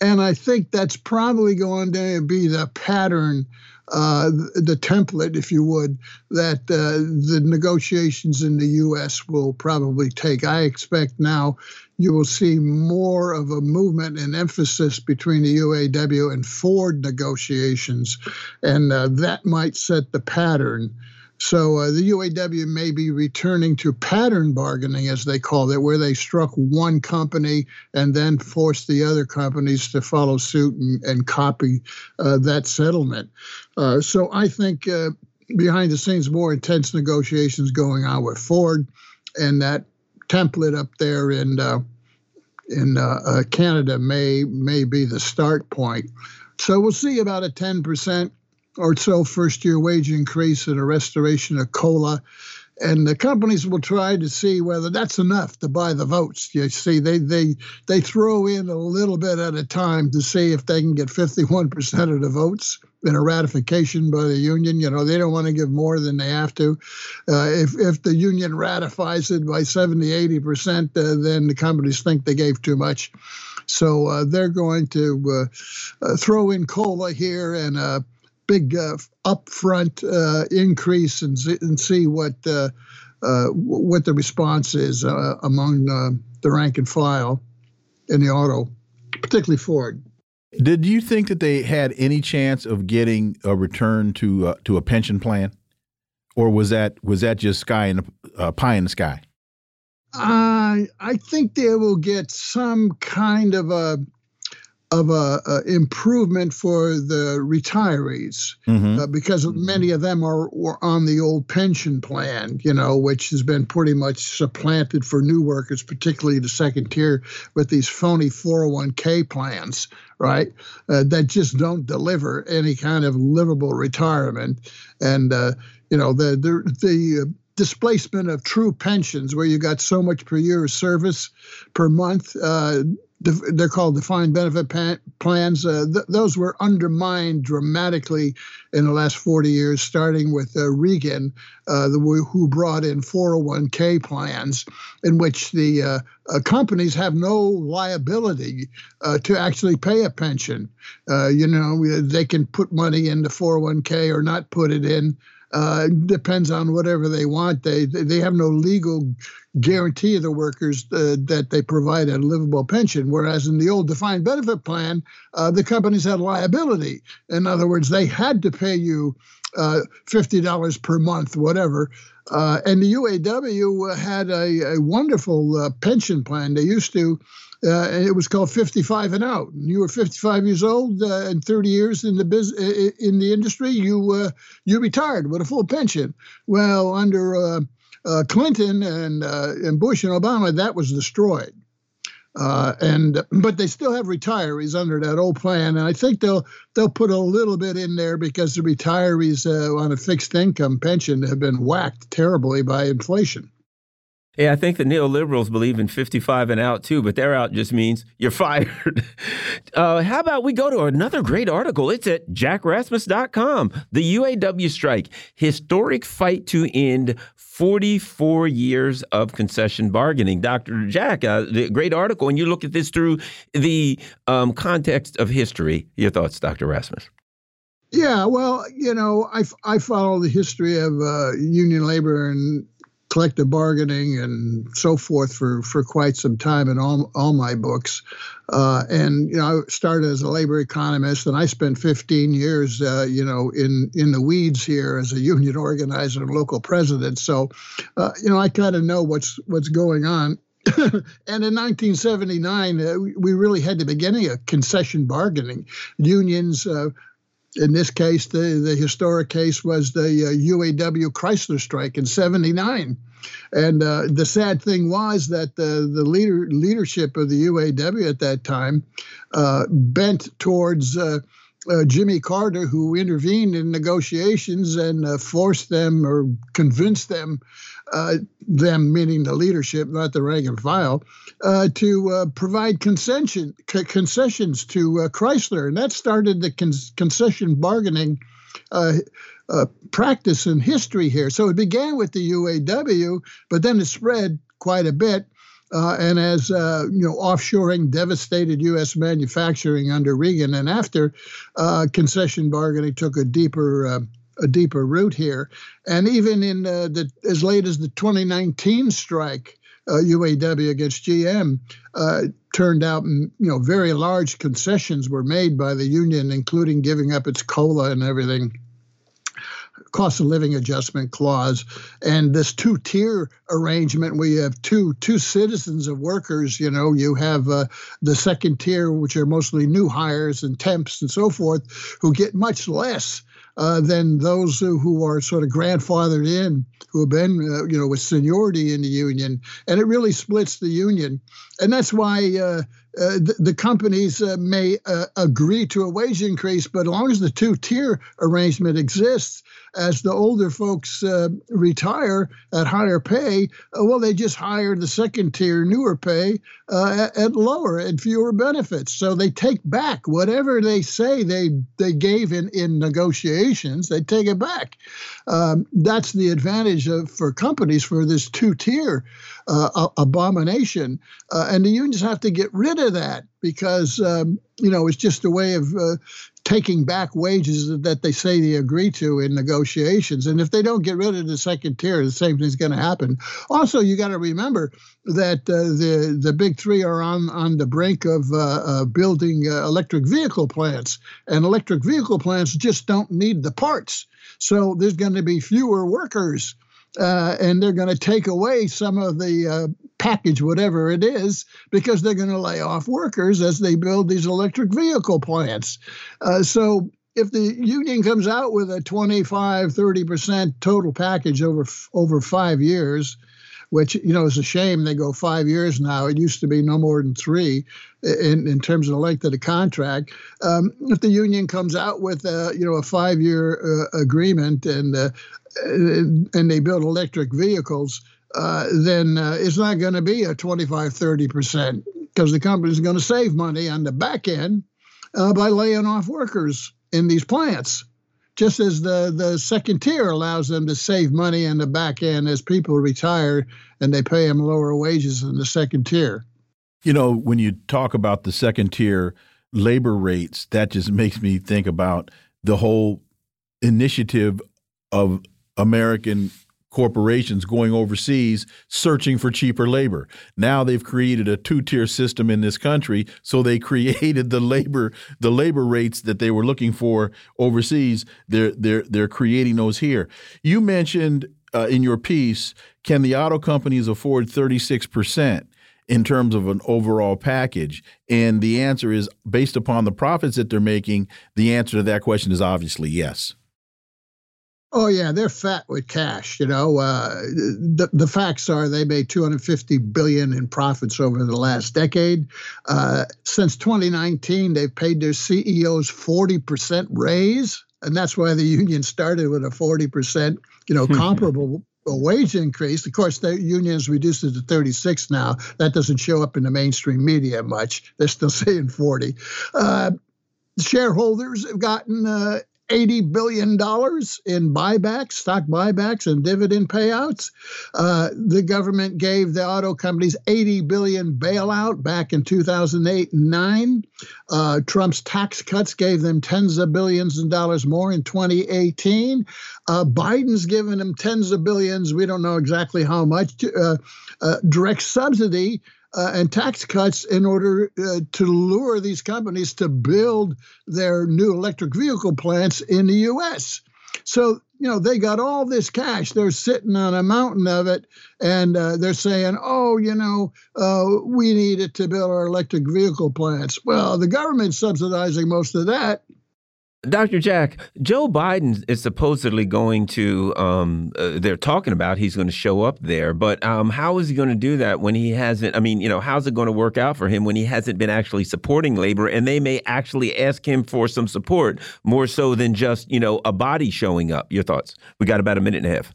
And I think that's probably going to be the pattern, uh, the template, if you would, that uh, the negotiations in the U.S. will probably take. I expect now you will see more of a movement and emphasis between the UAW and Ford negotiations, and uh, that might set the pattern so uh, the UAW may be returning to pattern bargaining, as they call it, where they struck one company and then forced the other companies to follow suit and, and copy uh, that settlement. Uh, so I think uh, behind the scenes, more intense negotiations going on with Ford, and that template up there in uh, in uh, Canada may may be the start point. So we'll see about a 10 percent or so first year wage increase and a restoration of COLA. And the companies will try to see whether that's enough to buy the votes. You see, they they they throw in a little bit at a time to see if they can get 51% of the votes in a ratification by the union. You know, they don't want to give more than they have to. Uh, if if the union ratifies it by 70, 80%, uh, then the companies think they gave too much. So uh, they're going to uh, uh, throw in cola here and uh, big uh, upfront uh, increase and, and see what uh, uh what the response is uh, among uh, the rank and file in the auto, particularly Ford. Did you think that they had any chance of getting a return to to a pension plan, or was that was that just sky in the pie in the sky? I I think they will get some kind of a of a, a, improvement for the retirees mm-hmm. uh, because many of them are, are, on the old pension plan, you know, which has been pretty much supplanted for new workers, particularly the second tier, with these phony 401k plans, right? Uh, that just don't deliver any kind of livable retirement, and uh, you know the the the displacement of true pensions, where you got so much per year of service per month, uh, they're called defined benefit plans. Uh, th- those were undermined dramatically in the last 40 years, starting with uh, Reagan, uh, the, who brought in 401k plans in which the uh, uh, companies have no liability uh, to actually pay a pension. you know, they can put money into 401k or not put it in. Uh, depends on whatever they want. They they have no legal guarantee of the workers uh, that they provide a livable pension. Whereas in the old defined benefit plan, uh, the companies had liability. In other words, they had to pay you uh, fifty dollars per month, whatever. Uh, and the UAW had a, a wonderful pension plan. They used to uh, and it was called 55 and out. And you were 55 years old uh, and 30 years in the biz- in the industry. You uh, you retired with a full pension. Well, under uh, uh, Clinton and uh, and Bush and Obama, that was destroyed. and but they still have retirees under that old plan, and I think they'll they'll put a little bit in there because the retirees on a fixed income pension have been whacked terribly by inflation. Yeah, I think the neoliberals believe in 55 and out too, but they're out just means you're fired. uh, how about we go to another great article? It's at jackrasmus.com. The UAW strike, historic fight to end 44 years of concession bargaining. Dr. Jack, uh, the great article, and you look at this through the um, context of history. Your thoughts, Dr. Rasmus? Yeah, well, you know, I, I follow the history of uh, union labor and collective bargaining and so forth for, for quite some time in all, all my books. Uh, and you know, I started as a labor economist, and I spent 15 years, uh, you know, in in the weeds here as a union organizer and local president. So, uh, you know, I kind of know what's what's going on. and in 1979, uh, we really had the beginning of concession bargaining. Unions uh, in this case, the, the historic case was the uh, UAW Chrysler strike in 79. And uh, the sad thing was that the, the leader, leadership of the UAW at that time uh, bent towards uh, uh, Jimmy Carter, who intervened in negotiations and uh, forced them or convinced them uh, them, meaning the leadership, not the rank and file, uh, to uh, provide concession, concessions to uh, Chrysler. And that started the con- concession bargaining uh, uh, practice in history here. So it began with the UAW, but then it spread quite a bit. Uh, and as uh, you know, offshoring devastated U.S. manufacturing under Reagan, and after uh, concession bargaining took a deeper a deeper root here. And even in uh, the as late as the 2019 strike, uh, UAW against GM uh, turned out, you know, very large concessions were made by the union, including giving up its cola and everything. Cost of living adjustment clause, and this two-tier arrangement where you have two two citizens of workers. You know, you have uh, the second tier, which are mostly new hires and temps and so forth, who get much less uh, than those who, who, are sort of grandfathered in, who have been, uh, you know, with seniority in the union, and it really splits the union, and that's why uh, uh the, the, companies uh, may agree to a wage increase, but as long as the two-tier arrangement exists, as the older folks uh, retire at higher pay, uh, well, they just hire the second tier, newer pay uh, at, at, lower and fewer benefits. So they take back whatever they say they they gave in in negotiations. They take it back. Um, that's the advantage of, for companies for this two tier uh, abomination, uh, and the unions have to get rid of that because um, you know it's just a way of uh, taking back wages that they say they agree to in negotiations. And if they don't get rid of the second tier, the same thing's going to happen. Also, you got to remember that uh, the the big three are on on the brink of uh, uh, building uh, electric vehicle plants, and electric vehicle plants just don't need the parts. So there's going to be fewer workers uh, and they're going to take away some of the uh, package, whatever it is, because they're going to lay off workers as they build these electric vehicle plants. Uh, so if the union comes out with a 25, 30% total package over over five years, which you know is a shame they go five years now. It used to be no more than three in, in terms of the length of the contract. Um, if the union comes out with a, you know a five year uh, agreement and uh, and they build electric vehicles, uh, then uh, it's not going to be a 25, 30 percent because the company's going to save money on the back end uh, by laying off workers in these plants. Just as the, the second tier allows them to save money on the back end as people retire and they pay them lower wages in the second tier. You know, when you talk about the second tier labor rates, that just makes me think about the whole initiative of American corporations going overseas searching for cheaper labor. Now they've created a two-tier system in this country, so they created the labor the labor rates that they were looking for overseas. They're they're they're creating those here. You mentioned uh, in your piece, can the auto companies afford 36 percent? in terms of an overall package? And the answer is based upon the profits that they're making, the answer to that question is obviously yes. Oh yeah, they're fat with cash. You know, uh, the the facts are they made 250 billion in profits over the last decade. Uh, since 2019, they've paid their CEOs 40 percent raise, and that's why the union started with a 40 percent, you know, comparable. a wage increase. Of course, the union unions reduced it to 36 now. That doesn't show up in the mainstream media much. They're still saying 40. Uh, shareholders have gotten uh, $80 billion in buybacks, stock buybacks, and dividend payouts. Uh, the government gave the auto companies 80 billion bailout back in 2008 and 9. Uh, Trump's tax cuts gave them tens of billions of dollars more in 2018. Uh, Biden's given them tens of billions. We don't know exactly how much. Uh, uh, direct subsidy uh, and tax cuts in order uh, to lure these companies to build their new electric vehicle plants in the U.S. So, you know, they got all this cash. They're sitting on a mountain of it, and uh, they're saying, oh, you know, uh, we need it to build our electric vehicle plants. Well, the government's subsidizing most of that. Dr. Jack, Joe Biden is supposedly going to, um, uh, they're talking about he's going to show up there, but um, how is he going to do that when he hasn't? I mean, you know, how's it going to work out for him when he hasn't been actually supporting labor and they may actually ask him for some support more so than just, you know, a body showing up? Your thoughts? We got about a minute and a half.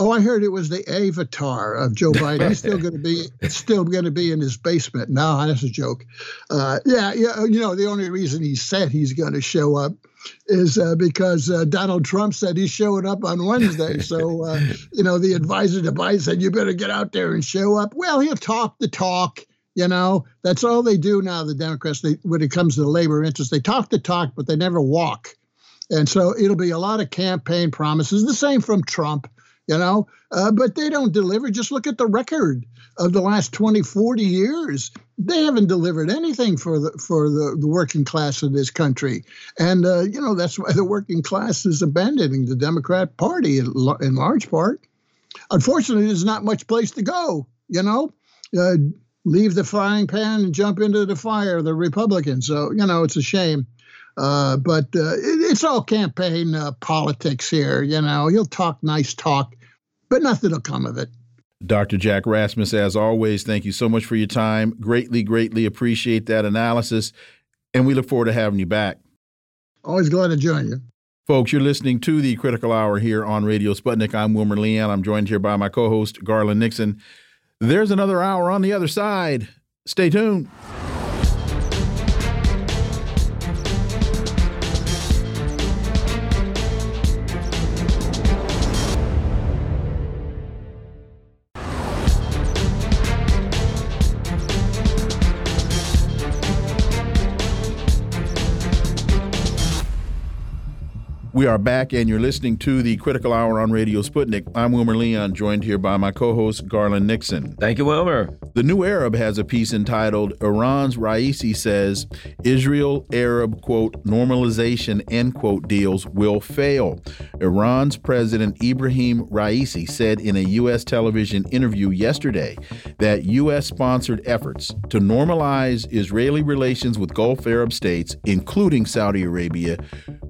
Oh, I heard it was the avatar of Joe Biden. He's still going to be still going to be in his basement. No, that's a joke. Uh, yeah, yeah. You know, the only reason he said he's going to show up is uh, because uh, Donald Trump said he's showing up on Wednesday. So, uh, you know, the advisor to Biden said, "You better get out there and show up." Well, he'll talk the talk. You know, that's all they do now. The Democrats, they, when it comes to the labor interest, they talk the talk, but they never walk. And so it'll be a lot of campaign promises. The same from Trump you know, uh, but they don't deliver. Just look at the record of the last 20, 40 years. They haven't delivered anything for the for the, the working class of this country, and uh, you know that's why the working class is abandoning the Democrat Party in, in large part. Unfortunately, there's not much place to go. You know, uh, leave the frying pan and jump into the fire. The Republicans. So you know, it's a shame. Uh, but uh, it, it's all campaign uh, politics here. You know, he'll talk nice talk, but nothing will come of it. Dr. Jack Rasmus, as always, thank you so much for your time. Greatly, greatly appreciate that analysis. And we look forward to having you back. Always glad to join you. Folks, you're listening to the Critical Hour here on Radio Sputnik. I'm Wilmer Leon. I'm joined here by my co host, Garland Nixon. There's another hour on the other side. Stay tuned. We are back, and you're listening to the Critical Hour on Radio Sputnik. I'm Wilmer Leon, joined here by my co host, Garland Nixon. Thank you, Wilmer. The New Arab has a piece entitled Iran's Raisi says Israel Arab, quote, normalization, end quote, deals will fail. Iran's President Ibrahim Raisi said in a U.S. television interview yesterday that U.S. sponsored efforts to normalize Israeli relations with Gulf Arab states, including Saudi Arabia,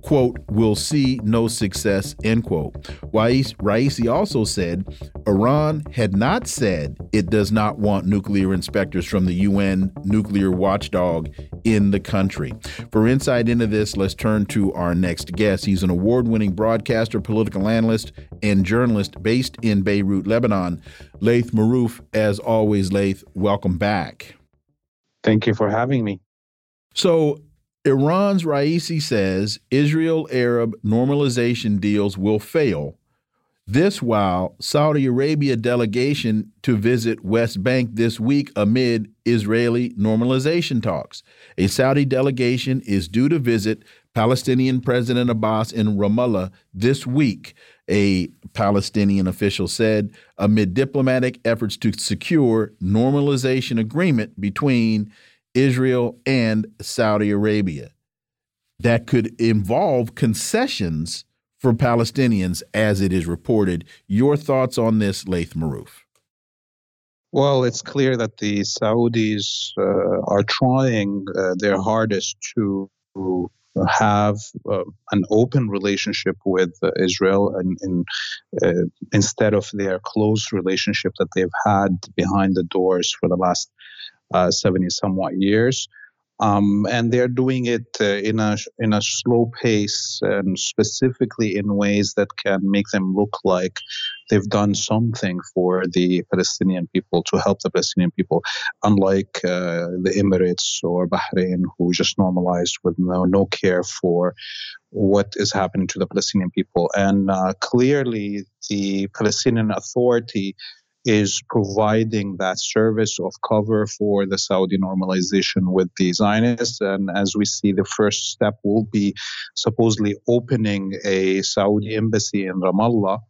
quote, will see see no success, end quote. Raisi also said Iran had not said it does not want nuclear inspectors from the UN nuclear watchdog in the country. For insight into this, let's turn to our next guest. He's an award winning broadcaster, political analyst, and journalist based in Beirut, Lebanon. Laith Marouf, as always, Laith, welcome back. Thank you for having me. So, Iran's Raisi says Israel Arab normalization deals will fail. This while Saudi Arabia delegation to visit West Bank this week amid Israeli normalization talks. A Saudi delegation is due to visit Palestinian President Abbas in Ramallah this week, a Palestinian official said, amid diplomatic efforts to secure normalization agreement between Israel and Saudi Arabia. That could involve concessions for Palestinians, as it is reported. Your thoughts on this, Laith Marouf? Well, it's clear that the Saudis uh, are trying uh, their hardest to have uh, an open relationship with uh, Israel and, and uh, instead of their close relationship that they've had behind the doors for the last 70 somewhat years. Um, and they're doing it uh, in a in a slow pace and specifically in ways that can make them look like they've done something for the Palestinian people to help the Palestinian people, unlike uh, the Emirates or Bahrain, who just normalized with no, no care for what is happening to the Palestinian people. And uh, clearly, the Palestinian Authority is providing that service of cover for the Saudi normalization with the Zionists. And as we see, the first step will be supposedly opening a Saudi embassy in Ramallah.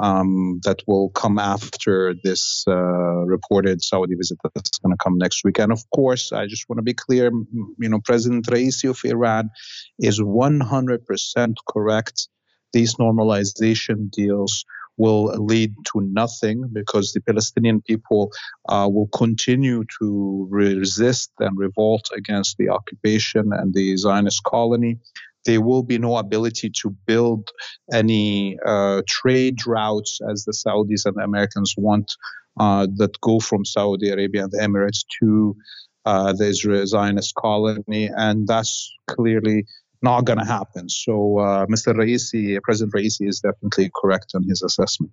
Um, that will come after this uh, reported Saudi visit that's going to come next week. And of course, I just want to be clear, you know, President Raisi of Iran is 100% correct. These normalization deals will lead to nothing because the Palestinian people uh, will continue to resist and revolt against the occupation and the Zionist colony. There will be no ability to build any uh, trade routes as the Saudis and the Americans want uh, that go from Saudi Arabia and the Emirates to uh, the Israel Zionist colony. And that's clearly not going to happen. So uh, Mr. Raisi, President Raisi, is definitely correct on his assessment.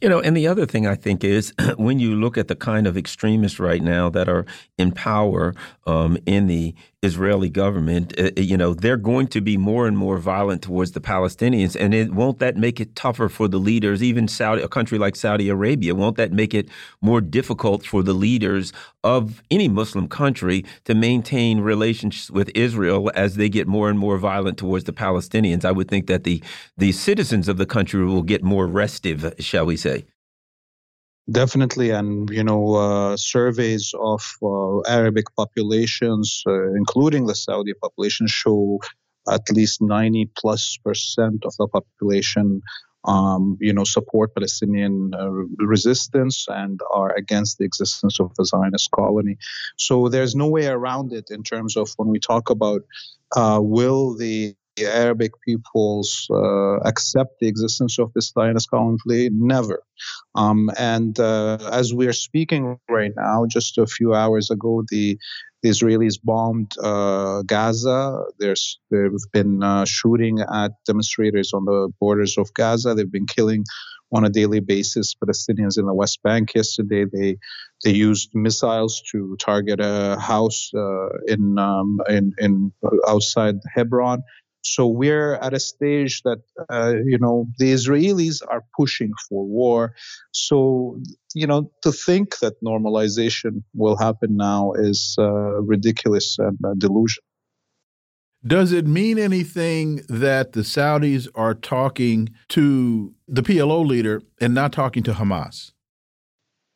You know, and the other thing I think is when you look at the kind of extremists right now that are in power um, in the Israeli government, uh, uh, you know, they're going to be more and more violent towards the Palestinians. And it, won't that make it tougher for the leaders, even Saudi, a country like Saudi Arabia? Won't that make it more difficult for the leaders of any Muslim country to maintain relations with Israel as they get more and more violent towards the Palestinians? I would think that the the citizens of the country will get more restive, shall we say? Definitely, and you know, uh, surveys of uh, Arabic populations, uh, including the Saudi population, show at least 90 plus percent of the population, um, you know, support Palestinian uh, resistance and are against the existence of the Zionist colony. So there's no way around it in terms of when we talk about uh, will the the Arabic peoples uh, accept the existence of this Zionist colony? Never. Um, and uh, as we are speaking right now, just a few hours ago, the, the Israelis bombed uh, Gaza. There's they've been uh, shooting at demonstrators on the borders of Gaza. They've been killing on a daily basis Palestinians in the West Bank. Yesterday, they they used missiles to target a house uh, in um, in in outside Hebron. So we're at a stage that uh, you know the Israelis are pushing for war. So you know to think that normalization will happen now is uh, ridiculous and a delusion. Does it mean anything that the Saudis are talking to the PLO leader and not talking to Hamas?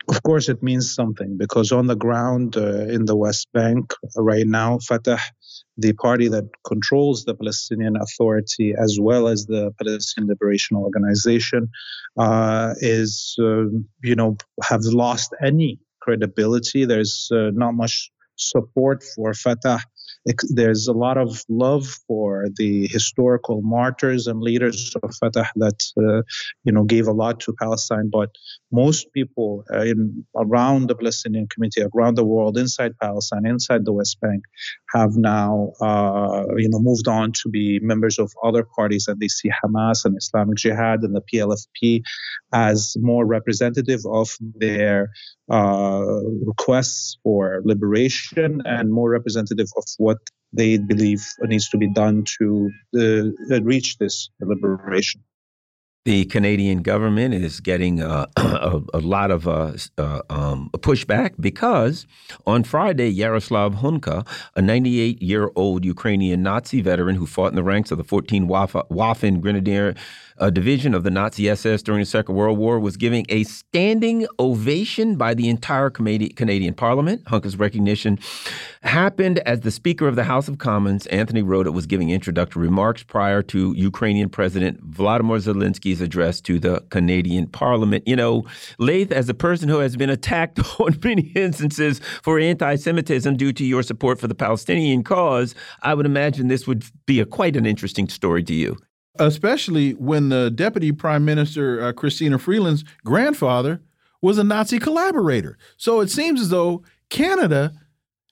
Of course, it means something because on the ground uh, in the West Bank right now, Fatah the party that controls the Palestinian Authority as well as the Palestinian Liberation Organization uh, is, uh, you know, have lost any credibility. There's uh, not much support for Fatah there's a lot of love for the historical martyrs and leaders of Fatah that uh, you know gave a lot to Palestine. But most people uh, in around the Palestinian community, around the world, inside Palestine, inside the West Bank, have now uh, you know moved on to be members of other parties, and they see Hamas and Islamic Jihad and the PLFP as more representative of their uh, requests for liberation and more representative of what they believe needs to be done to uh, reach this liberation. The Canadian government is getting uh, a, a, lot of uh, uh, um, pushback because on Friday, Yaroslav Hunka, a 98 year old Ukrainian Nazi veteran who fought in the ranks of the 14 Waffen Grenadier a division of the Nazi SS during the Second World War, was giving a standing ovation by the entire Canadian Parliament. Hunka's recognition happened as the Speaker of the House of Commons, Anthony Rota, was giving introductory remarks prior to Ukrainian President Vladimir Zelensky's address to the Canadian Parliament. You know, Laith, as a person who has been attacked on many instances for anti Semitism due to your support for the Palestinian cause, I would imagine this would be a, quite an interesting story to you especially when the deputy prime minister uh, Chrystia Freeland's grandfather was a Nazi collaborator. So it seems as though Canada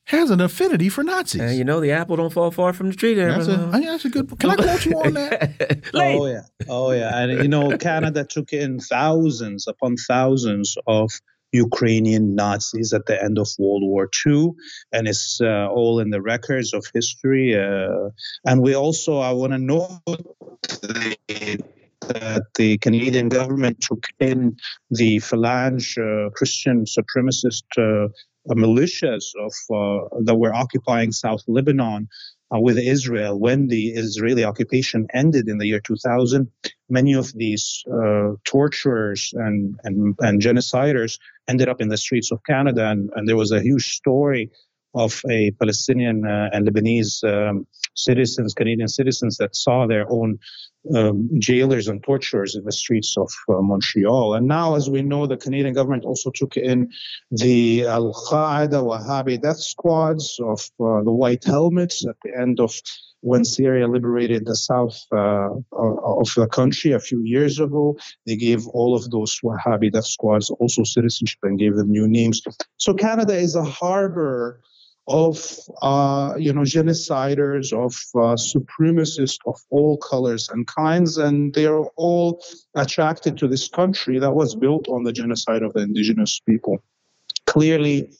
has an affinity for Nazis. Uh, you know, the apple don't fall far from the tree. There, that's, a, that's a good. Can I quote you on that? oh yeah, oh yeah, and you know, Canada took in thousands upon thousands of Ukrainian Nazis at the end of World War II, and it's uh, all in the records of history. Uh, and we also, I want to note that the Canadian government took in the Phalange uh, Christian supremacist uh, militias of uh, that were occupying South Lebanon uh, with Israel when the Israeli occupation ended in the year 2000. Many of these uh, torturers and, and, and genociders ended up in the streets of Canada, and, and there was a huge story of a Palestinian uh, and Lebanese um, citizens, Canadian citizens, that saw their own um, jailers and torturers in the streets of uh, Montreal. And now, as we know, the Canadian government also took in the Al Qaeda Wahhabi death squads of uh, the White Helmets at the end of when Syria liberated the south uh, of the country a few years ago. They gave all of those Wahhabi death squads also citizenship and gave them new names. So Canada is a harbor of uh, you know genociders, of uh, supremacists of all colors and kinds, and they are all attracted to this country that was built on the genocide of the indigenous people. Clearly,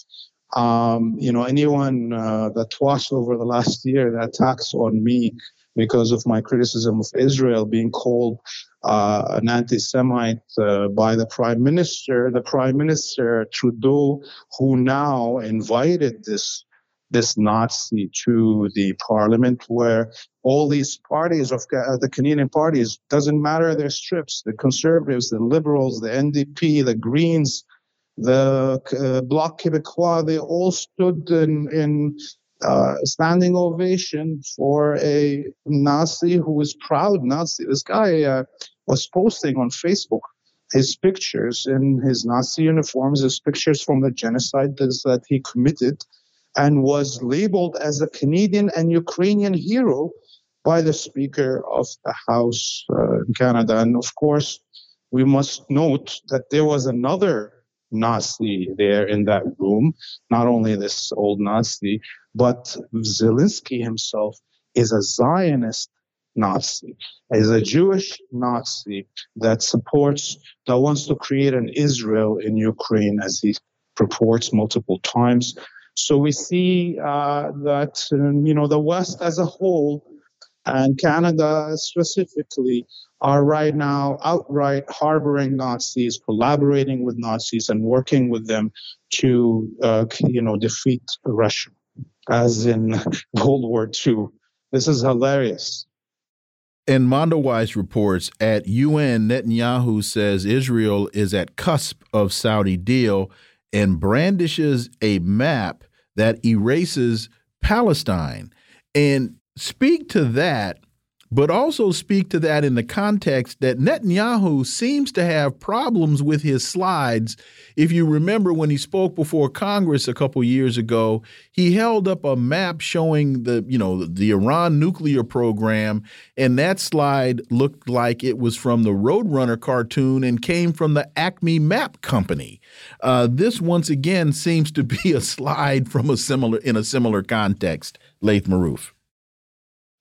um, you know anyone uh, that watched over the last year the attacks on me because of my criticism of Israel being called uh, an anti-Semite uh, by the prime minister, the prime minister Trudeau, who now invited this this Nazi to the parliament where all these parties of uh, the Canadian parties doesn't matter their strips the conservatives the liberals the NDP the Greens the uh, Bloc Québécois they all stood in, in uh, standing ovation for a Nazi who was proud Nazi. This guy uh, was posting on Facebook his pictures in his Nazi uniforms his pictures from the genocide that he committed and was labeled as a Canadian and Ukrainian hero by the Speaker of the House uh, in Canada. And of course, we must note that there was another Nazi there in that room, not only this old Nazi, but Zelensky himself is a Zionist Nazi, is a Jewish Nazi that supports, that wants to create an Israel in Ukraine, as he purports multiple times. So we see uh, that um, you know the West as a whole and Canada specifically are right now outright harboring Nazis, collaborating with Nazis, and working with them to uh, you know defeat Russia, as in World War II. This is hilarious. And Mondoweiss reports at UN, Netanyahu says Israel is at cusp of Saudi deal and brandishes a map that erases Palestine. And speak to that but also speak to that in the context that Netanyahu seems to have problems with his slides. If you remember when he spoke before Congress a couple years ago, he held up a map showing the, you know, the Iran nuclear program, and that slide looked like it was from the Roadrunner cartoon and came from the Acme Map Company. Uh, this once again seems to be a slide from a similar in a similar context. Laith Marouf.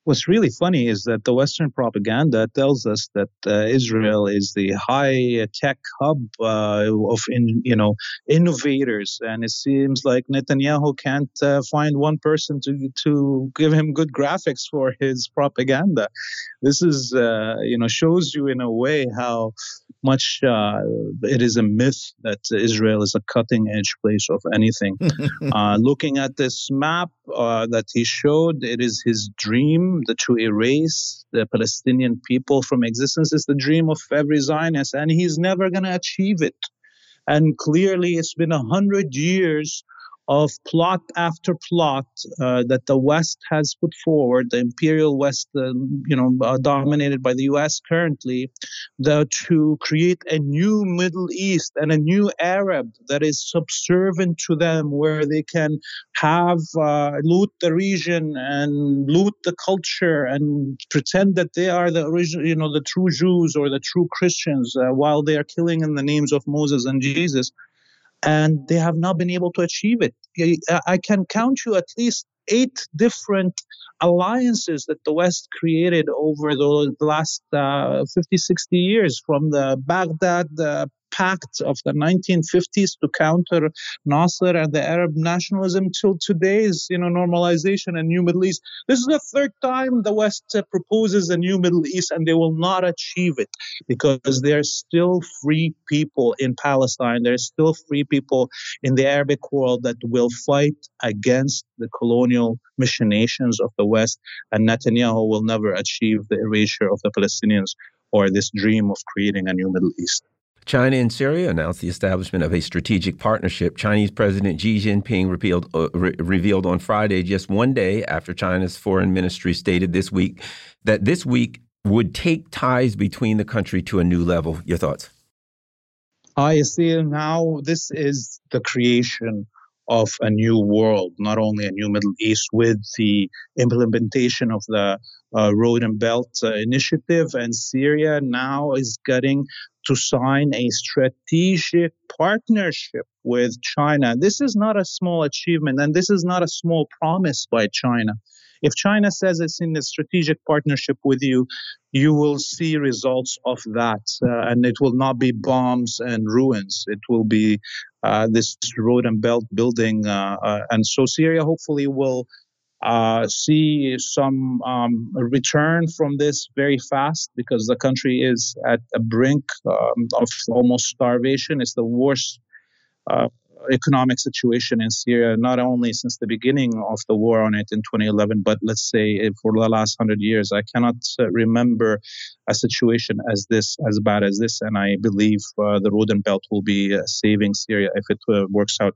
What's really funny is that the Western propaganda tells us that uh, Israel is the high tech hub uh, of in, you know innovators, and it seems like Netanyahu can't uh, find one person to to give him good graphics for his propaganda. This is uh, you know shows you in a way how much uh, it is a myth that Israel is a cutting edge place of anything. Uh, looking at this map that he showed, it is his dream the, to erase the Palestinian people from existence is the dream of every Zionist, and he's never going to achieve it. And clearly, it's been a hundred years of plot after plot uh, that the West has put forward, the imperial West, uh, you know, uh, dominated by the U.S. currently, the, to create a new Middle East and a new Arab that is subservient to them, where they can have uh, loot the region and loot the culture and pretend that they are the original, you know, the true Jews or the true Christians, uh, while they are killing in the names of Moses and Jesus and they have not been able to achieve it. I can count you at least eight different alliances that the West created over the last uh, 50, 60 years, from the Baghdad uh, pact of the 1950s to counter Nasser and the Arab nationalism till today's you know normalization and new Middle East. This is the third time the West uh, proposes a new Middle East, and they will not achieve it because there are still free people in Palestine. There are still free people in the Arabic world that will fight against the colonial machinations of the West, and Netanyahu will never achieve the erasure of the Palestinians or this dream of creating a new Middle East. China and Syria announced the establishment of a strategic partnership. Chinese President Xi Jinping repealed, uh, re revealed on Friday, just one day after China's foreign ministry stated this week that this week would take ties between the country to a new level. Your thoughts? I see now this is the creation of a new world, not only a new Middle East, with the implementation of the uh, Road and Belt uh, Initiative, and Syria now is getting to sign a strategic partnership with China. This is not a small achievement, and this is not a small promise by China. If China says it's in a strategic partnership with you, you will see results of that. Uh, and it will not be bombs and ruins. It will be uh, this road and belt building. Uh, uh and so Syria hopefully will uh, see some um, return from this very fast because the country is at a brink um, of almost starvation. It's the worst uh, economic situation in Syria, not only since the beginning of the war on it in 2011, but let's say for the last hundred years. I cannot uh, remember a situation as this, as bad as this, and I believe uh, the Road and Belt will be uh, saving Syria if it works out.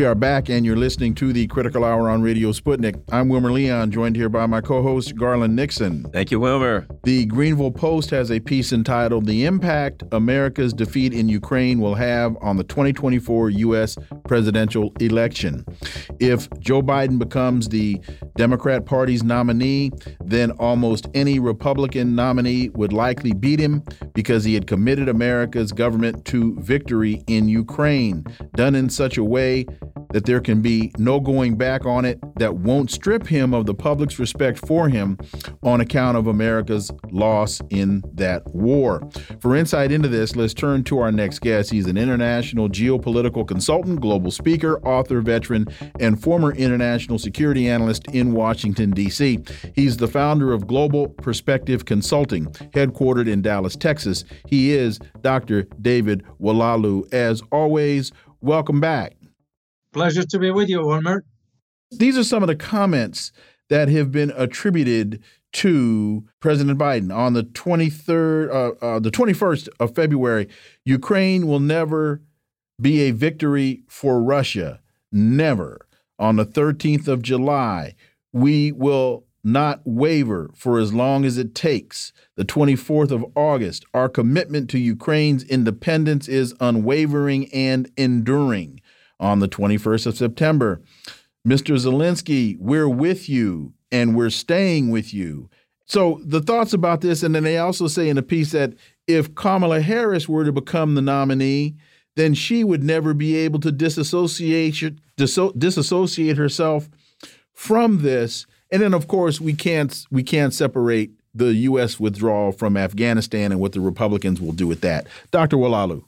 We are back, and you're listening to the Critical Hour on Radio Sputnik. I'm Wilmer Leon, joined here by my co host, Garland Nixon. Thank you, Wilmer. The Greanville Post has a piece entitled The Impact America's Defeat in Ukraine Will Have on the 2024 U.S. Presidential Election. If Joe Biden becomes the Democrat Party's nominee, then almost any Republican nominee would likely beat him because he had committed America's government to victory in Ukraine, done in such a way that there can be no going back on it that won't strip him of the public's respect for him on account of America's loss in that war. For insight into this, let's turn to our next guest. He's an international geopolitical consultant, global speaker, author, veteran, and former international security analyst in Washington, D.C. He's the founder of Global Perspective Consulting, headquartered in Dallas, Texas. He is Dr. David Oualaalou. As always, welcome back. Pleasure to be with you, Wilmer. These are some of the comments that have been attributed to President Biden on the 23rd, uh, uh, the 21st of February. Ukraine will never be a victory for Russia. Never. On the 13th of July, we will not waver for as long as it takes. The 24th of August, our commitment to Ukraine's independence is unwavering and enduring. On the 21st of September, Mr. Zelensky, we're with you and we're staying with you. So the thoughts about this, and then they also say in the piece that if Kamala Harris were to become the nominee, then she would never be able to disassociate disassociate herself from this. And then, of course, we can't we can't separate the U.S. withdrawal from Afghanistan and what the Republicans will do with that. Dr. Oualaalou.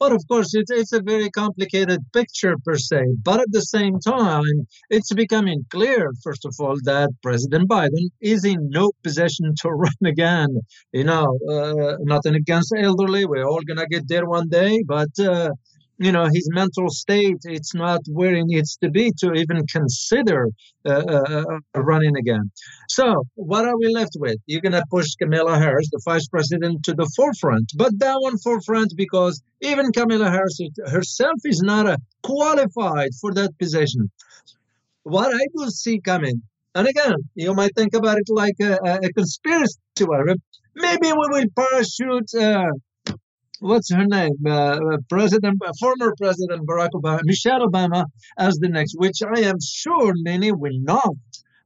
But of course, it's, it's a very complicated picture per se. But at the same time, it's becoming clear, first of all, that President Biden is in no position to run again. You know, uh, nothing against elderly. We're all going to get there one day. But uh, you know his mental state it's not where it needs to be to even consider uh, uh, uh, running again. So what are we left with? You're going to push kamala harris the vice president to the forefront but that one forefront because even kamala harris herself is not a qualified for that position. What i do see coming and again you might think about it like a, a conspiracy maybe we will parachute uh, what's her name? Uh, uh, President, uh, former President Barack Obama, Michelle Obama, as the next, which I am sure many will not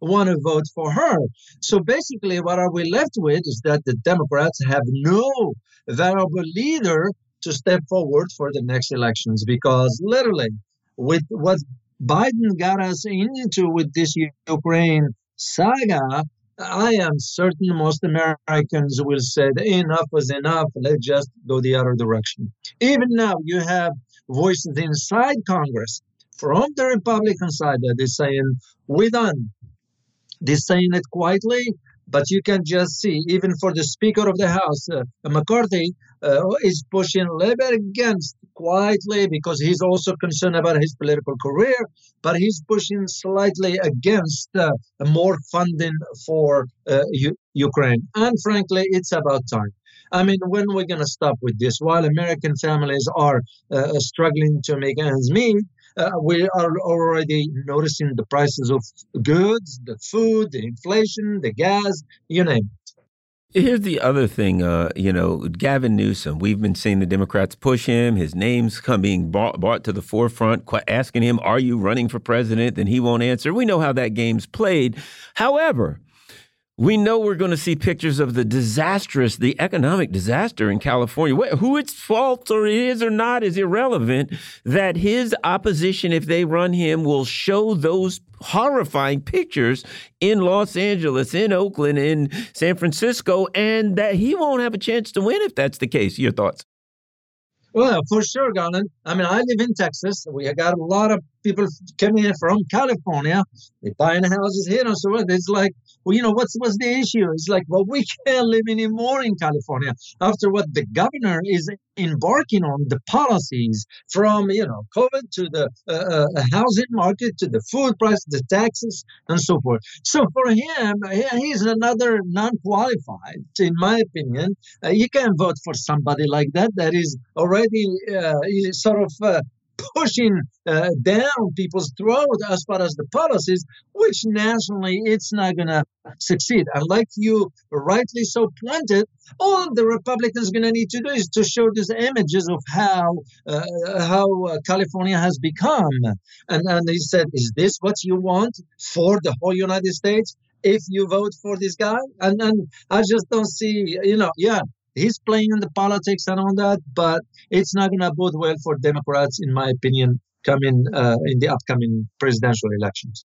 want to vote for her. So basically, what are we left with is that the Democrats have no viable leader to step forward for the next elections because literally, with what Biden got us into with this Ukraine saga, I am certain most Americans will say enough is enough. Let's just go the other direction. Even now, you have voices inside Congress from the Republican side that is saying, we're done. They're saying it quietly, but you can just see, even for the Speaker of the House, uh, McCarthy, uh, is pushing a little bit against quietly because he's also concerned about his political career, but he's pushing slightly against uh, more funding for uh, U- Ukraine. And frankly, it's about time. I mean, when we're going to stop with this? While American families are uh, struggling to make ends meet, uh, we are already noticing the prices of goods, the food, the inflation, the gas, you name it. Here's the other thing, uh, you know, Gavin Newsom. We've been seeing the Democrats push him. His name's coming brought, brought to the forefront, asking him, "Are you running for president?" Then he won't answer. We know how that game's played. However, we know we're going to see pictures of the disastrous, the economic disaster in California. Who its fault or it is or not is irrelevant. That his opposition, if they run him, will show those horrifying pictures in Los Angeles, in Oakland, in San Francisco, and that he won't have a chance to win if that's the case. Your thoughts? Well, for sure, Garland. I mean, I live in Texas. We got a lot of people coming in from California. They buying houses here and so on. It's like, well, you know, what's what's the issue? It's like, well, we can't live anymore in California after what the governor is embarking on the policies from you know COVID to the uh, uh, housing market to the food price, the taxes, and so forth. So for him, he's another non-qualified, in my opinion. Uh, you can't vote for somebody like that that is already uh, sort of uh, pushing uh, down people's throat as far as the policies, which nationally it's not going to succeed. And like you rightly so pointed, all the Republicans going to need to do is to show these images of how uh, how uh, California has become. And and they said, is this what you want for the whole United States? If you vote for this guy, and and I just don't see, you know, yeah, he's playing in the politics and all that, but it's not going to bode well for Democrats, in my opinion, coming uh, in the upcoming presidential elections.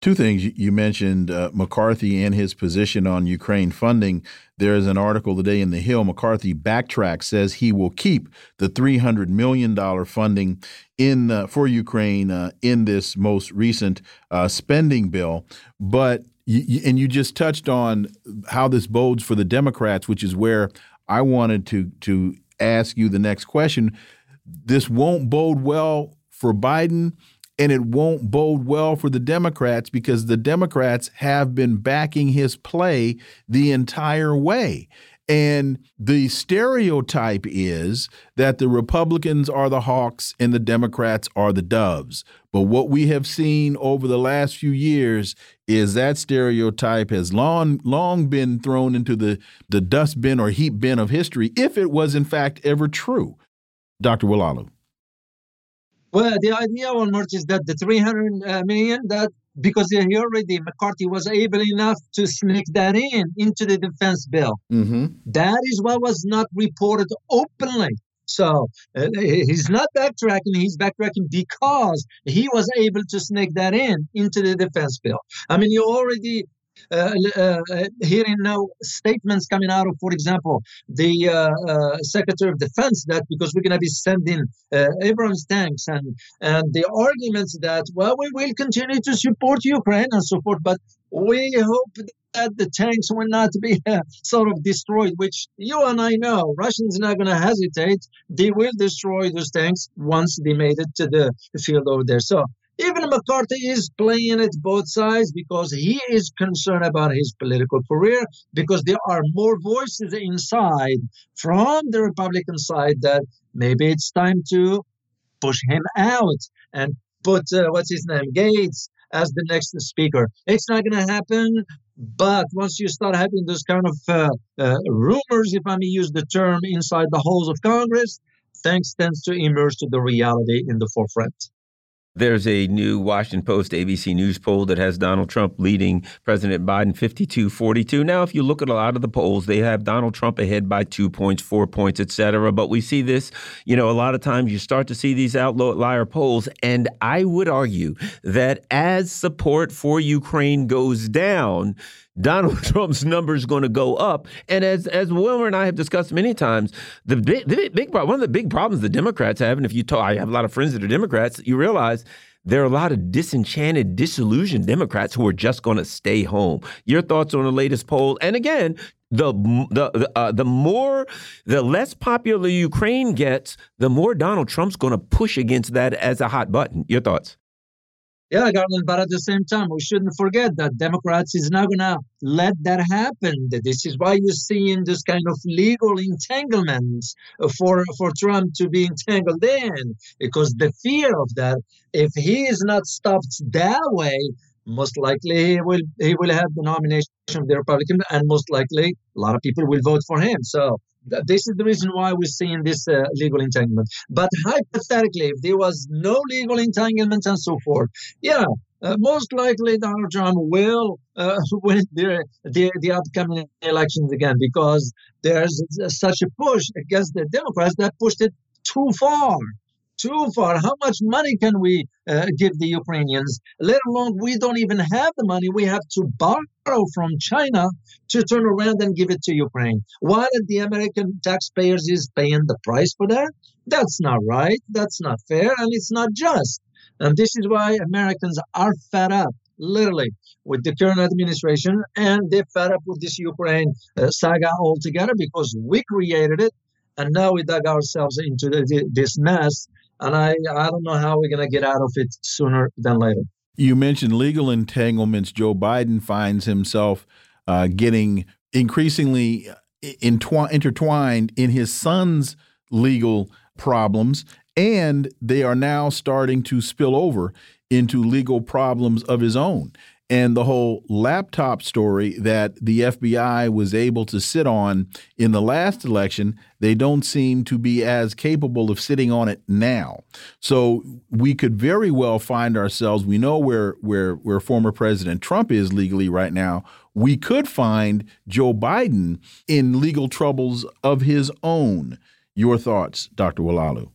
Two things you mentioned uh, McCarthy and his position on Ukraine funding. There is an article today in the Hill. McCarthy backtracks, says he will keep the three hundred million dollar funding in uh, for Ukraine uh, in this most recent uh, spending bill. But and you just touched on how this bodes for the Democrats, which is where I wanted to to ask you the next question. This won't bode well for Biden and it won't bode well for the Democrats because the Democrats have been backing his play the entire way. And the stereotype is that the Republicans are the hawks and the Democrats are the doves. But what we have seen over the last few years is that stereotype has long long been thrown into the, the dustbin or heap bin of history, if it was in fact ever true. Dr. Oualaalou. Well, the idea, Wilmert, is that the 300 uh, that because he already McCarthy was able enough to sneak that in into the defense bill. Mm -hmm. That is what was not reported openly. So uh, he's not backtracking. He's backtracking because he was able to sneak that in into the defense bill. I mean, you already Uh, uh, uh, hearing now statements coming out of, for example, the uh, Secretary of Defense that because we're going to be sending Abrams tanks and and the arguments that well we will continue to support Ukraine and so forth, but we hope that the tanks will not be uh, sort of destroyed, which you and I know Russians are not going to hesitate. They will destroy those tanks once they made it to the field over there. So even McCarthy is playing it both sides because he is concerned about his political career, because there are more voices inside from the Republican side that maybe it's time to push him out and put, uh, what's his name, Gates as the next speaker. It's not going to happen. But once you start having those kind of uh, uh, rumors, if I may use the term, inside the halls of Congress, things tends to emerge to the reality in the forefront. There's a new Washington Post ABC News poll that has Donald Trump leading President Biden 52 42. Now, if you look at a lot of the polls, they have Donald Trump ahead by two points, four points, et cetera. But we see this, you know, a lot of times you start to see these outlier polls. And I would argue that as support for Ukraine goes down, Donald Trump's number is going to go up. And as as Wilmer and I have discussed many times, the big, the big one of the big problems the Democrats have, and if you talk, I have a lot of friends that are Democrats, you realize there are a lot of disenchanted, disillusioned Democrats who are just going to stay home. Your thoughts on the latest poll? And again, the the uh, the more the less popular Ukraine gets, the more Donald Trump's going to push against that as a hot button. Your thoughts? Yeah, Garland, but at the same time, we shouldn't forget that Democrats is not going to let that happen. This is why you're seeing this kind of legal entanglements for, for Trump to be entangled in, because the fear of that, if he is not stopped that way, most likely he will he will have the nomination of the Republican, and most likely a lot of people will vote for him. So this is the reason why we're seeing this uh, legal entanglement. But hypothetically, if there was no legal entanglement and so forth, yeah, uh, most likely Donald Trump will uh, win the, the, the upcoming elections again because there's such a push against the Democrats that pushed it too far too far. How much money can we uh, give the Ukrainians? Let alone we don't even have the money. We have to borrow from China to turn around and give it to Ukraine. While the American taxpayers is paying the price for that, that's not right. That's not fair, and it's not just. And this is why Americans are fed up literally with the current administration and they're fed up with this Ukraine uh, saga altogether because we created it and now we dug ourselves into the, this mess and I I don't know how we're going to get out of it sooner than later. You mentioned legal entanglements. Joe Biden finds himself uh, getting increasingly intertwined in his son's legal problems, and they are now starting to spill over into legal problems of his own and the whole laptop story that the FBI was able to sit on in the last election, they don't seem to be as capable of sitting on it now. So we could very well find ourselves. We know where where where former President Trump is legally right now. We could find Joe Biden in legal troubles of his own. Your thoughts, Dr. Oualaalou?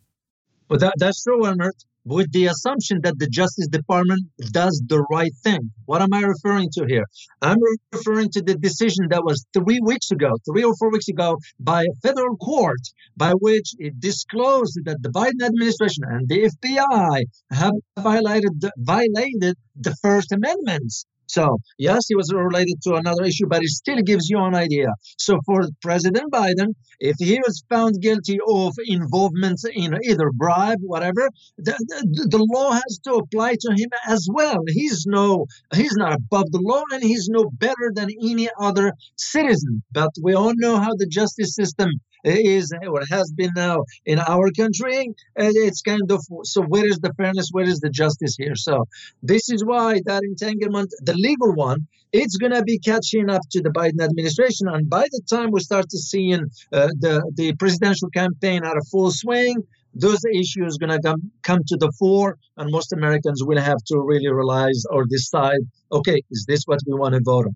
Well, that, that's true, Wilmer with the assumption that the Justice Department does the right thing. What am I referring to here? I'm referring to the decision that was three weeks ago, three or four weeks ago, by a federal court, by which it disclosed that the Biden administration and the FBI have violated the, violated the First Amendment So, yes, it was related to another issue, but it still gives you an idea. So, for President Biden, if he was found guilty of involvement in either bribe, whatever, the, the, the, law has to apply to him as well. He's no, he's not above the law, and he's no better than any other citizen. But we all know how the justice system is or has been now in our country. And It's kind of so. Where is the fairness? Where is the justice here? So this is why that entanglement, the legal one, it's going to be catching up to the Biden administration. And by the time we start to seeing uh, the the presidential campaign at a full swing, those issues going to come, come to the fore, and most Americans will have to really realize or decide, okay, is this what we want to vote on?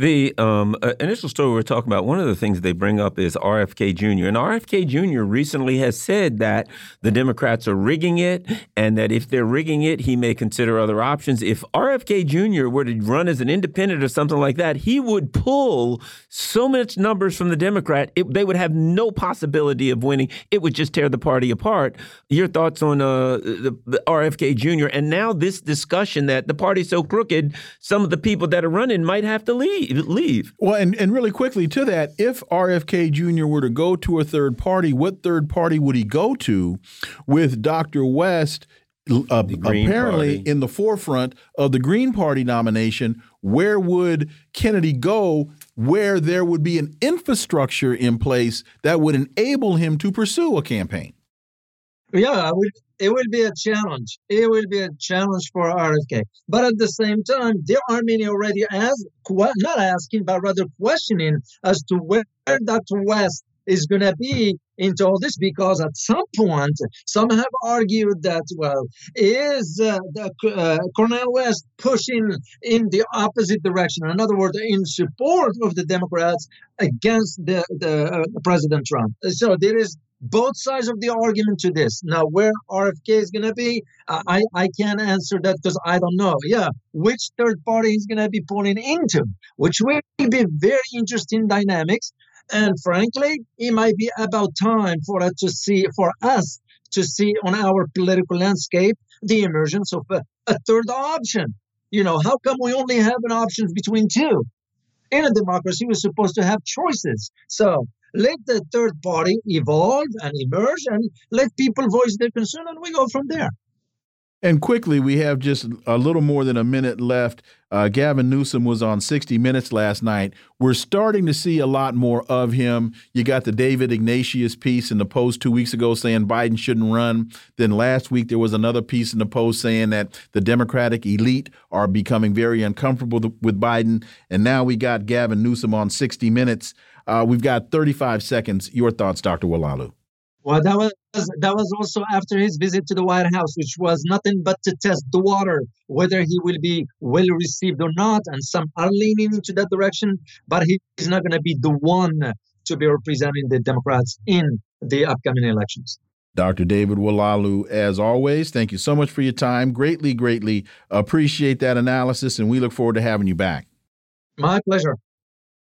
The um, uh, initial story we're talking about, one of the things they bring up is RFK Jr. And RFK Jr. recently has said that the Democrats are rigging it and that if they're rigging it, he may consider other options. If RFK Jr. were to run as an independent or something like that, he would pull so much numbers from the Democrat, it, they would have no possibility of winning. It would just tear the party apart. Your thoughts on uh, the, the RFK Jr. and now this discussion that the party's so crooked, some of the people that are running might have to leave leave. Well, and, and really quickly to that, if RFK Jr. were to go to a third party, what third party would he go to with Dr. West uh, apparently party. in the forefront of the Green Party nomination? Where would Kennedy go where there would be an infrastructure in place that would enable him to pursue a campaign? Yeah, it will be a challenge. It will be a challenge for RFK. But at the same time, there are many already ask, not asking, but rather questioning as to where Dr. West is going to be into all this because at some point some have argued that well is uh, the, uh, Cornel West pushing in the opposite direction in other words in support of the Democrats against the, the uh, President Trump so there is both sides of the argument to this. Now, where RFK is going to be, I, I can't answer that because I don't know. Yeah, which third party is going to be pulling into, which will be very interesting dynamics. And frankly, it might be about time for us to see, for us to see on our political landscape the emergence of a, a third option. You know, how come we only have an options between two? In a democracy, we're supposed to have choices. So let the third party evolve and emerge and let people voice their concern and we go from there. And quickly, we have just a little more than a minute left. Uh, Gavin Newsom was on 60 Minutes last night. We're starting to see a lot more of him. You got the David Ignatius piece in the Post two weeks ago saying Biden shouldn't run. Then last week, there was another piece in the Post saying that the Democratic elite are becoming very uncomfortable with Biden. And now we got Gavin Newsom on 60 Minutes. Uh, we've got 35 seconds. Your thoughts, Dr. Oualaalou. Well, that was that was also after his visit to the White House, which was nothing but to test the water, whether he will be well received or not. And some are leaning into that direction, but he's not going to be the one to be representing the Democrats in the upcoming elections. Dr. David Oualaalou, as always, thank you so much for your time. Greatly, greatly appreciate that analysis, and we look forward to having you back. My pleasure.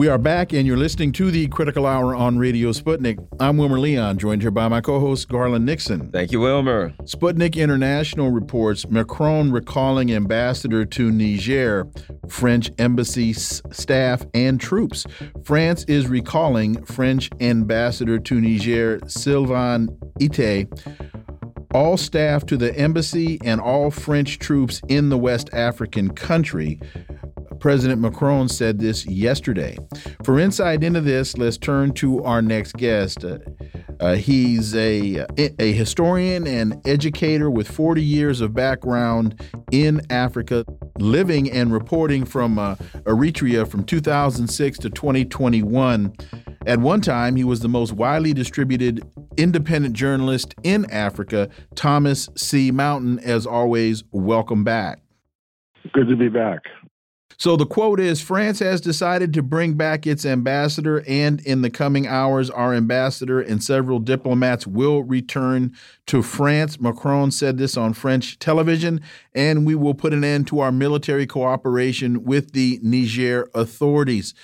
We are back, and you're listening to the Critical Hour on Radio Sputnik. I'm Wilmer Leon, joined here by my co host, Garland Nixon. Thank you, Wilmer. Sputnik International reports Macron recalling ambassador to Niger, French embassy staff, and troops. France is recalling French ambassador to Niger, Sylvain Itté all staff to the embassy and all French troops in the West African country President Macron said this yesterday. For insight into this, let's turn to our next guest. Uh, uh, he's a, a historian and educator with 40 years of background in Africa, living and reporting from uh, Eritrea from 2006 to 2021. At one time, he was the most widely distributed independent journalist in Africa. Thomas C. Mountain, as always, welcome back. Good to be back. So the quote is France has decided to bring back its ambassador, and in the coming hours, our ambassador and several diplomats will return to France. Macron said this on French television, and we will put an end to our military cooperation with the Niger authorities.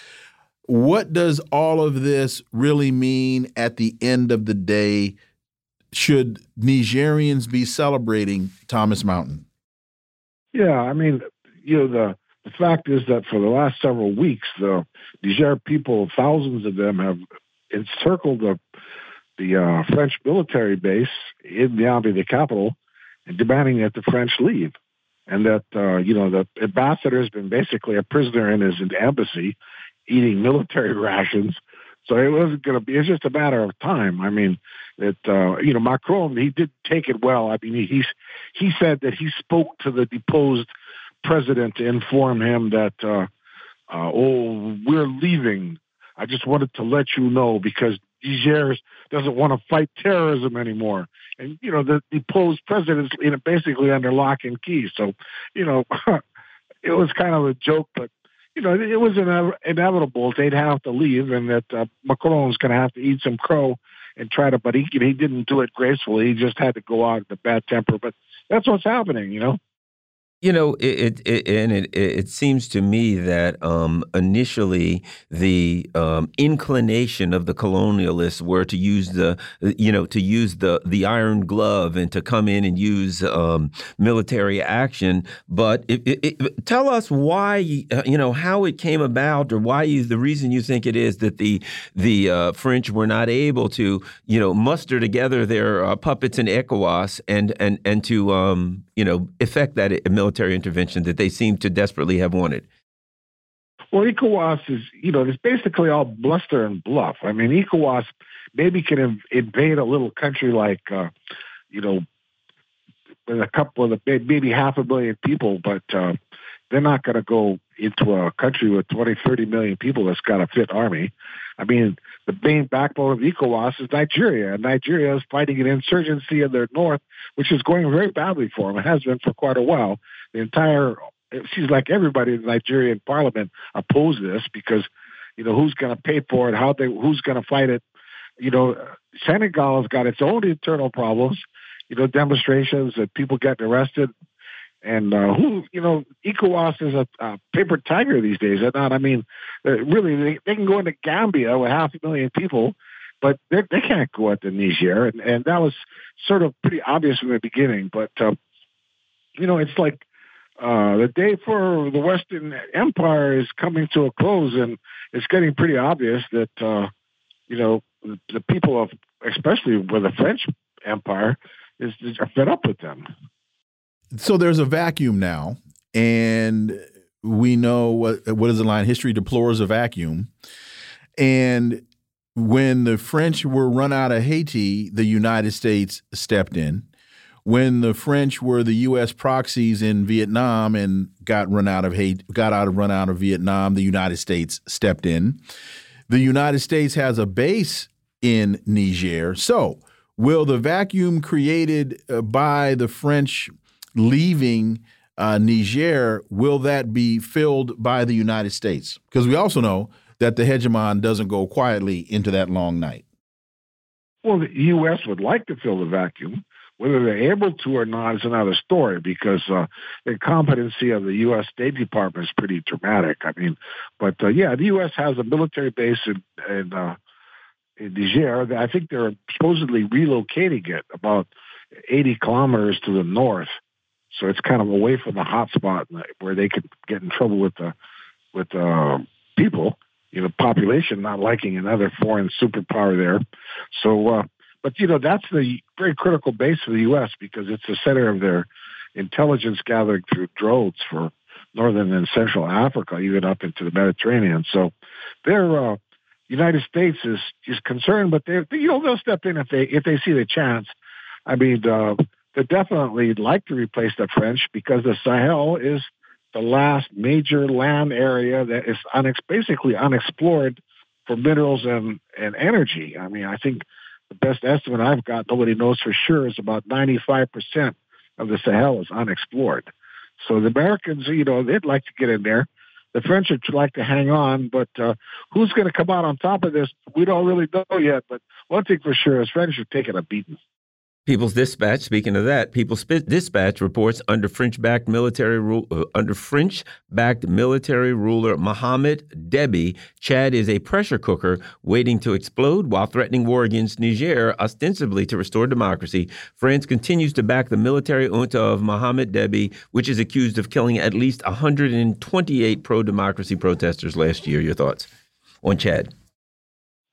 What does all of this really mean at the end of the day? Should Nigerians be celebrating Thomas Mountain? Yeah, I mean, you know, the the fact is that for the last several weeks, the Niger people, thousands of them, have encircled the the uh, French military base in Niamey, the capital, and demanding that the French leave, and that uh, you know the ambassador has been basically a prisoner in his embassy, eating military rations. So it wasn't going to be. It's just a matter of time. I mean, that uh, you know Macron he did take it well. I mean, he's he said that he spoke to the deposed president to inform him that, uh, uh, oh, we're leaving. I just wanted to let you know because Niger doesn't want to fight terrorism anymore. And, you know, the deposed president is you know, basically under lock and key. So, you know, it was kind of a joke, but, you know, it was inevitable they'd have to leave and that uh, Macron going to have to eat some crow and try to, but he, he didn't do it gracefully. He just had to go out in a bad temper. But that's what's happening, you know? You know, it, it, it and it, it seems to me that um, initially the um, inclination of the colonialists were to use the, you know, to use the the iron glove and to come in and use um, military action. But it, tell us why, uh, you know, how it came about, or why you, the reason you think it is that the the uh, French were not able to, you know, muster together their uh, puppets in ECOWAS and and and to, um, you know, effect that military military intervention that they seem to desperately have wanted? Well, ECOWAS is, you know, it's basically all bluster and bluff. I mean, ECOWAS maybe can invade a little country like, uh, you know, with a couple of the, maybe half a million people, but uh, they're not going to go into a country with 20, 30 million people that's got a fit army. I mean, the main backbone of ECOWAS is Nigeria, and Nigeria is fighting an insurgency in their north, which is going very badly for them. It has been for quite a while. The entire, it seems like everybody in the Nigerian parliament oppose this because, you know, who's going to pay for it? How they, who's going to fight it? You know, Senegal has got its own internal problems. You know, demonstrations and people getting arrested and uh, who, you know, ECOWAS is a, a paper tiger these days. They're not. I mean, really, they, they can go into Gambia with half a million people, but they, they can't go into Niger. And, and that was sort of pretty obvious from the beginning. But, uh, you know, it's like uh, the day for the Western Empire is coming to a close, and it's getting pretty obvious that, uh, you know, the, the people of, especially with the French Empire, is, is are fed up with them so there's a vacuum now, and we know what what is the line? History deplores a vacuum, and when the French were run out of Haiti, the United States stepped in. When the French were the U.S. proxies in Vietnam and got run out of Haiti, got out of run out of Vietnam, the United States stepped in. The United States has a base in Niger. So, will the vacuum created uh, by the French leaving uh, Niger, will that be filled by the United States? Because we also know that the hegemon doesn't go quietly into that long night. Well, the U.S. would like to fill the vacuum. Whether they're able to or not is another story because uh, the incompetency of the U.S. State Department is pretty dramatic. I mean, but uh, yeah, the U.S. has a military base in, in, uh, in Niger. I think they're supposedly relocating it about 80 kilometers to the north so it's kind of away from the hot spot where they could get in trouble with the with uh, people, you know, population not liking another foreign superpower there. So, uh, but you know, that's the very critical base for the U.S. because it's the center of their intelligence gathering through drones for northern and central Africa, even up into the Mediterranean. So, their uh, United States is is concerned, but they you know they'll step in if they if they see the chance. I mean, uh, they definitely like to replace the French because the Sahel is the last major land area that is unex- basically unexplored for minerals and, and energy. I mean, I think the best estimate I've got, nobody knows for sure, is about 95% of the Sahel is unexplored. So the Americans, you know, they'd like to get in there. the French would like to hang on, but uh, who's going to come out on top of this? We don't really know yet. But one thing for sure is French are taking a beating. People's Dispatch. Speaking of that, People's Dispatch reports under French-backed military rule, uh, under French-backed military ruler Mohamed Deby, Chad is a pressure cooker waiting to explode while threatening war against Niger, ostensibly to restore democracy. France continues to back the military junta of Mohamed Deby, which is accused of killing at least 128 pro-democracy protesters last year. Your thoughts on Chad?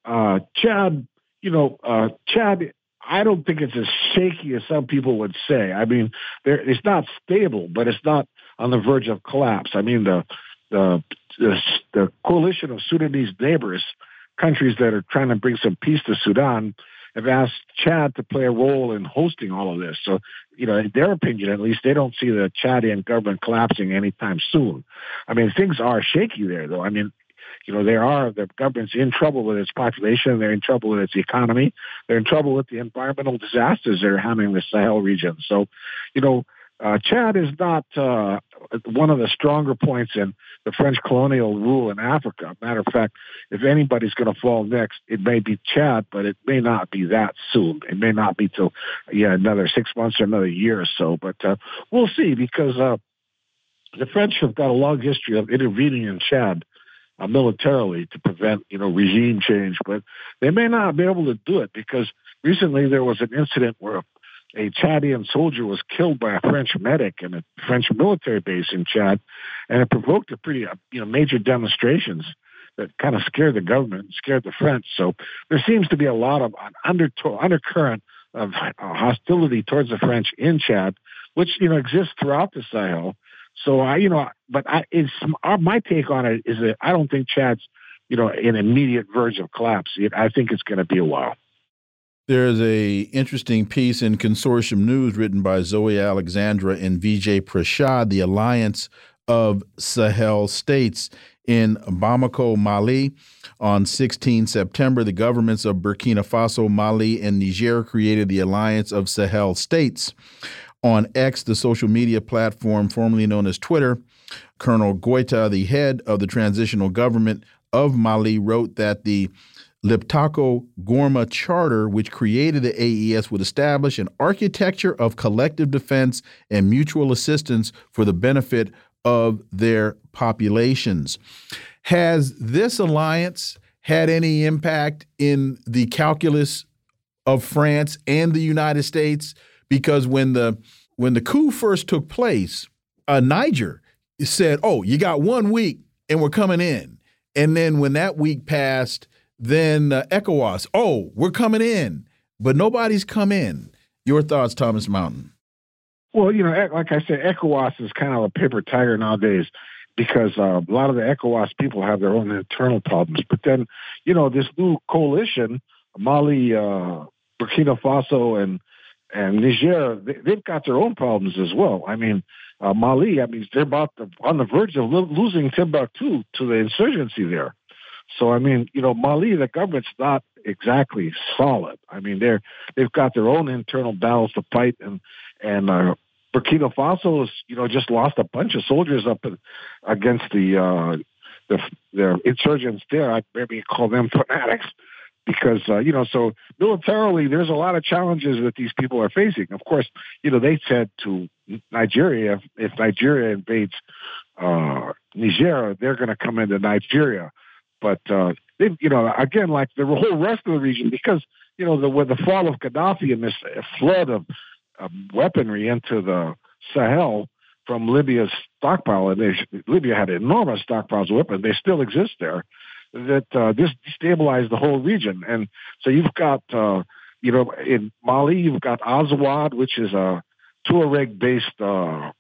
Uh, Chad, you know, uh, Chad I don't think it's as shaky as some people would say. I mean, there, it's not stable, but it's not on the verge of collapse. I mean, the the the, the coalition of Sudanese neighbors, countries that are trying to bring some peace to Sudan, have asked Chad to play a role in hosting all of this. So, you know, in their opinion, at least, they don't see the Chadian government collapsing anytime soon. I mean, things are shaky there, though. I mean, you know, there are the government's in trouble with its population, they're in trouble with its economy, they're in trouble with the environmental disasters that are in the Sahel region. So, you know, uh, Chad is not uh, one of the stronger points in the French colonial rule in Africa. Matter of fact, if anybody's going to fall next, it may be Chad, but it may not be that soon. It may not be till yeah another six months or another year or so. But uh, we'll see because uh, the French have got a long history of intervening in Chad uh, militarily to prevent, you know, regime change. But they may not be able to do it because recently there was an incident where a Chadian soldier was killed by a French medic in a French military base in Chad, and it provoked a pretty, uh, you know, major demonstrations that kind of scared the government, scared the French. So there seems to be a lot of under undercurrent of uh, hostility towards the French in Chad, which you know exists throughout the Sahel. So I, you know, but I, it's uh, my take on it is that I don't think Chad's, you know, an immediate verge of collapse. I think it's going to be a while. There's a interesting piece in Consortium News written by Zoe Alexandra and Vijay Prashad, the Alliance of Sahel States in Bamako, Mali. On 16 September, the governments of Burkina Faso, Mali, and Niger created the Alliance of Sahel States on X, the social media platform formerly known as Twitter. Colonel Goita, the head of the transitional government of Mali, wrote that the Liptako Gourma Charter, which created the AES, would establish an architecture of collective defense and mutual assistance for the benefit of their populations. Has this alliance had any impact in the calculus of France and the United States? Because when the when the coup first took place, uh, Niger said, "Oh, you got one week, and we're coming in." And then when that week passed, then uh, ECOWAS, "Oh, we're coming in," but nobody's come in. Your thoughts, Thomas Mountain? Well, you know, like I said, ECOWAS is kind of a paper tiger nowadays because uh, a lot of the ECOWAS people have their own internal problems. But then, you know, this new coalition, Mali, uh, Burkina Faso, and and Niger, they, have got their own problems as well. I mean, uh, Mali, I mean, they're about on the verge of lo- losing Timbuktu to the insurgency there. So, I mean, you know, Mali, the government's not exactly solid. I mean, they're they've got their own internal battles to fight, and and uh, Burkina Faso has, you know, just lost a bunch of soldiers up in, against the uh, the the insurgents there. I maybe call them fanatics because uh, you know so militarily there's a lot of challenges that these people are facing. Of course you know they said to nigeria if nigeria invades uh, niger they're going to come into nigeria. But uh, they, you know again like the whole rest of the region because you know the with the fall of gaddafi and this flood of um, weaponry into the sahel from libya's stockpile and they, libya had enormous stockpiles of weapons. They still exist there that uh, this destabilized the whole region. And so you've got, uh, you know, in Mali, you've got Azawad, which is a Tuareg-based uh,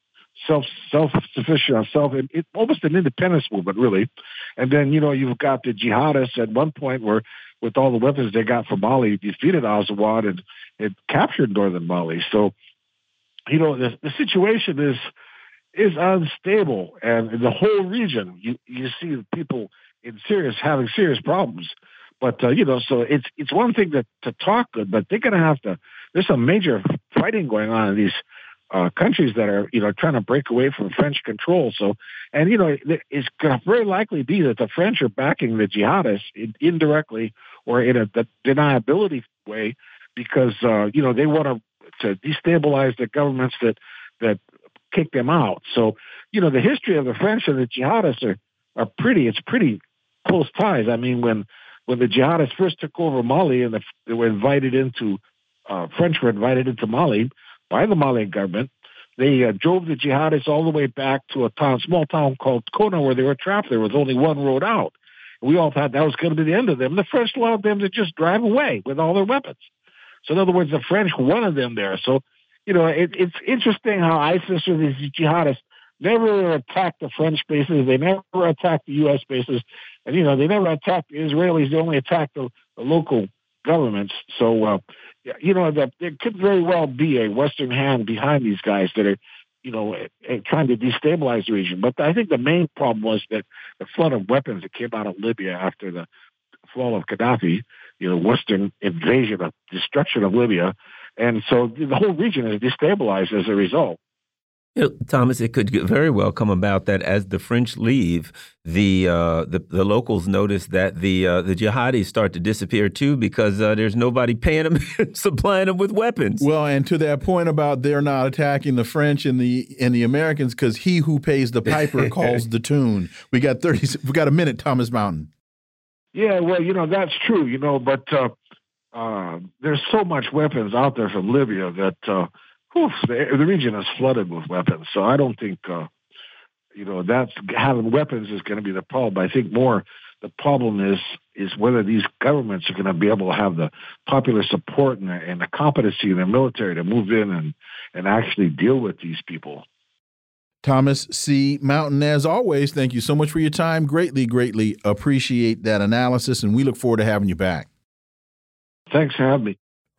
self self sufficient self it, almost an independence movement, really. And then you know you've got the jihadists at one point where with all the weapons they got from Mali, defeated Azawad and, and captured northern Mali. So you know the, the situation is is unstable, and in the whole region, you you see people in serious having serious problems. But uh, you know, so it's it's one thing to to talk good, but they're going to have to. There's some major fighting going on in these uh, countries that are, you know, trying to break away from French control. So, and you know, it's going to very likely be that the French are backing the jihadists indirectly or in a deniability way because uh, you know they want to to destabilize the governments that that kick them out. So, you know, the history of the French and the jihadists are are pretty. It's pretty close ties. I mean, when when the jihadists first took over Mali and the, they were invited into uh, French were invited into Mali by the Malian government. They uh, drove the jihadists all the way back to a town, small town called Konna, where they were trapped. There was only one road out. We all thought that was going to be the end of them. The French allowed them to just drive away with all their weapons. So in other words, the French wanted them there. So, you know, it, it's interesting how ISIS or these jihadists never attacked the French bases. They never attacked the U.S. bases. And, you know, they never attacked the Israelis. They only attacked the, the local governments. So, uh, you know, that there could very well be a Western hand behind these guys that are, you know, trying to destabilize the region. But I think the main problem was that the flood of weapons that came out of Libya after the fall of Gaddafi, you know, Western invasion of destruction of Libya. And so the whole region is destabilized as a result. You know, Thomas, it could very well come about that as the French leave, the uh, the, the, locals notice that the uh, the jihadis start to disappear too because uh, there's nobody paying them, supplying them with weapons. Well, and to that point about they're not attacking the French and the and the Americans because he who pays the piper calls the tune. We got thirty. We got a minute, Thomas Mountain. Yeah, well, you know that's true, you know, but uh, uh, there's so much weapons out there from Libya that uh, whew, the, the, region is flooded with weapons. So I don't think, uh, you know, that's having weapons is going to be the problem. I think more the problem is is whether these governments are going to be able to have the popular support and the, and the competency in their military to move in and and actually deal with these people. Thomas C. Mountain, as always, thank you so much for your time. Greatly, greatly appreciate that analysis, and we look forward to having you back. Thanks for having me.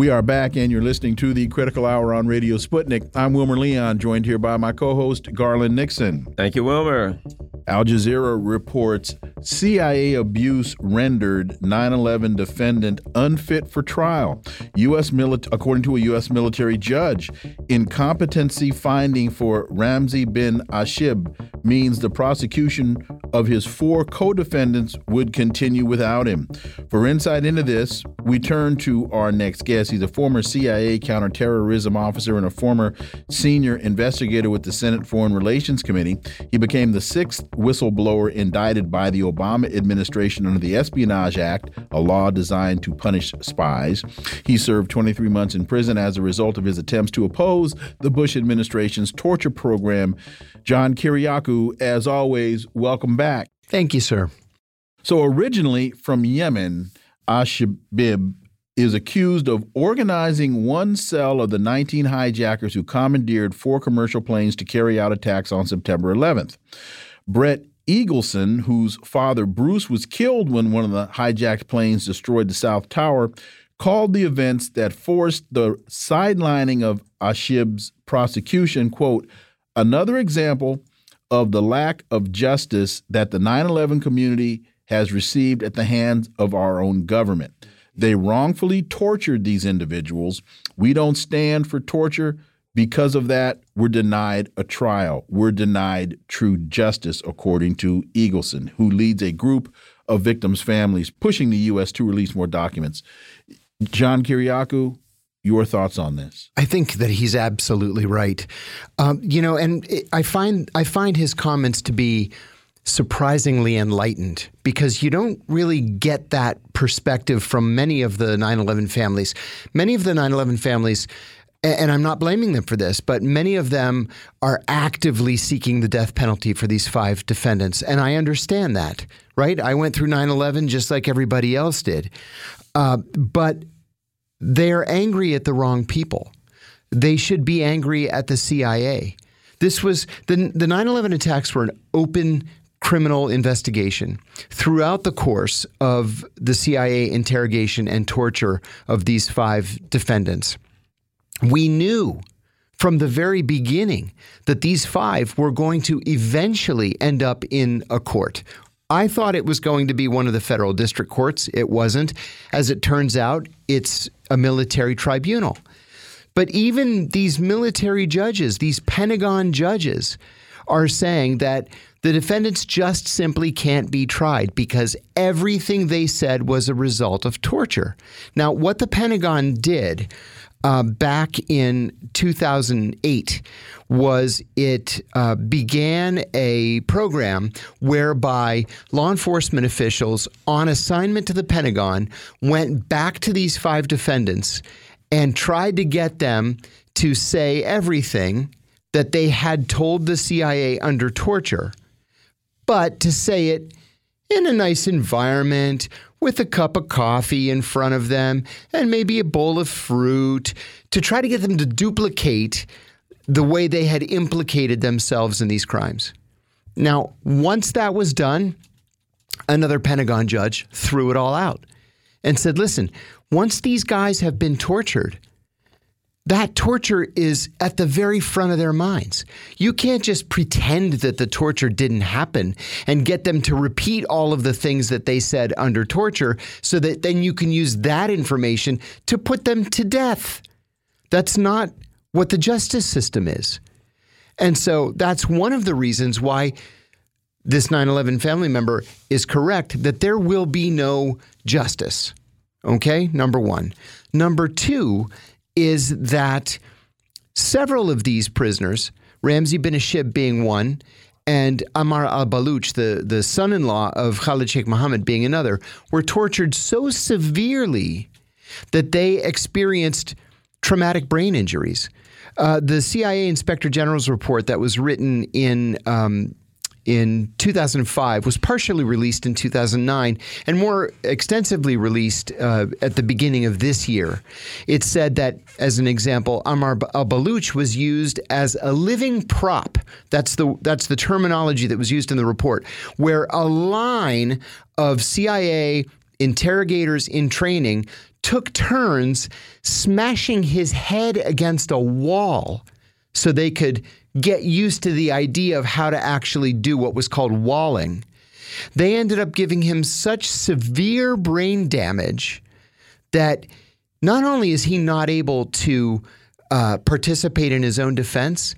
We are back, and you're listening to the Critical Hour on Radio Sputnik. I'm Wilmer Leon, joined here by my co host, Garland Nixon. Thank you, Wilmer. Al Jazeera reports CIA abuse rendered 9 11 defendant unfit for trial. US military according to a U.S. military judge, incompetency finding for Ramzi bin Ashib means the prosecution of his four co defendants would continue without him. For insight into this, we turn to our next guest. He's a former CIA counterterrorism officer and a former senior investigator with the Senate Foreign Relations Committee. He became the sixth whistleblower indicted by the Obama administration under the Espionage Act, a law designed to punish spies. He served 23 months in prison as a result of his attempts to oppose the Bush administration's torture program. John Kiriakou, as always, welcome back. Thank you, sir. So, originally from Yemen, Ashbib is accused of organizing one cell of the 19 hijackers who commandeered four commercial planes to carry out attacks on September 11th. Brett Eagleson, whose father Bruce was killed when one of the hijacked planes destroyed the South Tower, called the events that forced the sidelining of Ashib's prosecution, quote, another example of the lack of justice that the 9 11 community has received at the hands of our own government. They wrongfully tortured these individuals. We don't stand for torture. Because of that, we're denied a trial. We're denied true justice, according to Eagleson, who leads a group of victims' families pushing the U.S. to release more documents. John Kiriakou, your thoughts on this? I think that he's absolutely right. Um, you know, and I find I find his comments to be surprisingly enlightened because you don't really get that perspective from many of the 9/11 families. Many of the 9/11 families and I'm not blaming them for this, but many of them are actively seeking the death penalty for these five defendants. And I understand that, right? I went through 9 11 just like everybody else did. Uh, but they're angry at the wrong people. They should be angry at the CIA. This was the the 9/11 attacks were an open criminal investigation throughout the course of the CIA interrogation and torture of these five defendants. We knew from the very beginning that these five were going to eventually end up in a court. I thought it was going to be one of the federal district courts. It wasn't. As it turns out, it's a military tribunal. But even these military judges, these Pentagon judges, are saying that the defendants just simply can't be tried because everything they said was a result of torture. Now, what the Pentagon did uh, back in 2008 was it uh, began a program whereby law enforcement officials on assignment to the Pentagon went back to these five defendants and tried to get them to say everything that they had told the CIA under torture, but to say it in a nice environment with a cup of coffee in front of them and maybe a bowl of fruit to try to get them to duplicate the way they had implicated themselves in these crimes. Now, once that was done, another Pentagon judge threw it all out and said, listen, once these guys have been tortured, that torture is at the very front of their minds. You can't just pretend that the torture didn't happen and get them to repeat all of the things that they said under torture so that then you can use that information to put them to death. That's not what the justice system is. And so that's one of the reasons why this 9 11 family member is correct that there will be no justice. Okay, number one. Number two, is that several of these prisoners, Ramzi bin Ashib being one, and Ammar al Baluch, the, the son in law of Khalid Sheikh Mohammed, being another, were tortured so severely that they experienced traumatic brain injuries. Uh, the CIA Inspector General's report that was written in um, in 2005 was partially released in 2009 and more extensively released uh, at the beginning of this year. It said that, as an example, Ammar al Baluch was used as a living prop. That's the that's the terminology that was used in the report, where a line of CIA interrogators in training took turns smashing his head against a wall so they could get used to the idea of how to actually do what was called walling. They ended up giving him such severe brain damage that not only is he not able to uh, participate in his own defense,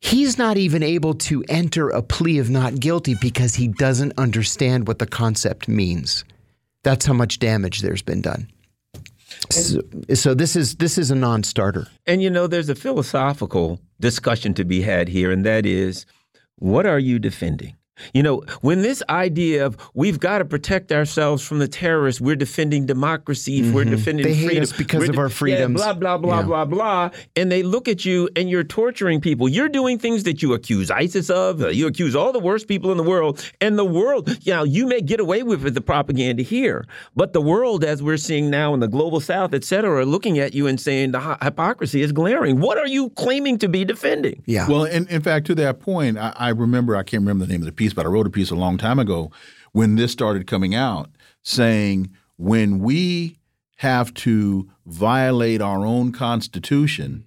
he's not even able to enter a plea of not guilty because he doesn't understand what the concept means. That's how much damage there's been done. So, so, this is this is a non-starter. And you know, there's a philosophical discussion to be had here, and that is, what are you defending? You know, when this idea of we've got to protect ourselves from the terrorists, we're defending democracy, mm -hmm. we're mm-hmm. defending they hate freedom. us because we're of our freedoms. Yeah, blah, blah, blah, yeah. blah, blah. And they look at you and you're torturing people. You're doing things that you accuse ISIS of. Uh, you accuse all the worst people in the world. And the world, you know, you may get away with the propaganda here, but the world, as we're seeing now in the global south, et cetera, are looking at you and saying the hypocrisy is glaring. What are you claiming to be defending? Yeah. Well, in, in fact, to that point, I, I remember, I can't remember the name of the piece, but I wrote a piece a long time ago when this started coming out saying when we have to violate our own constitution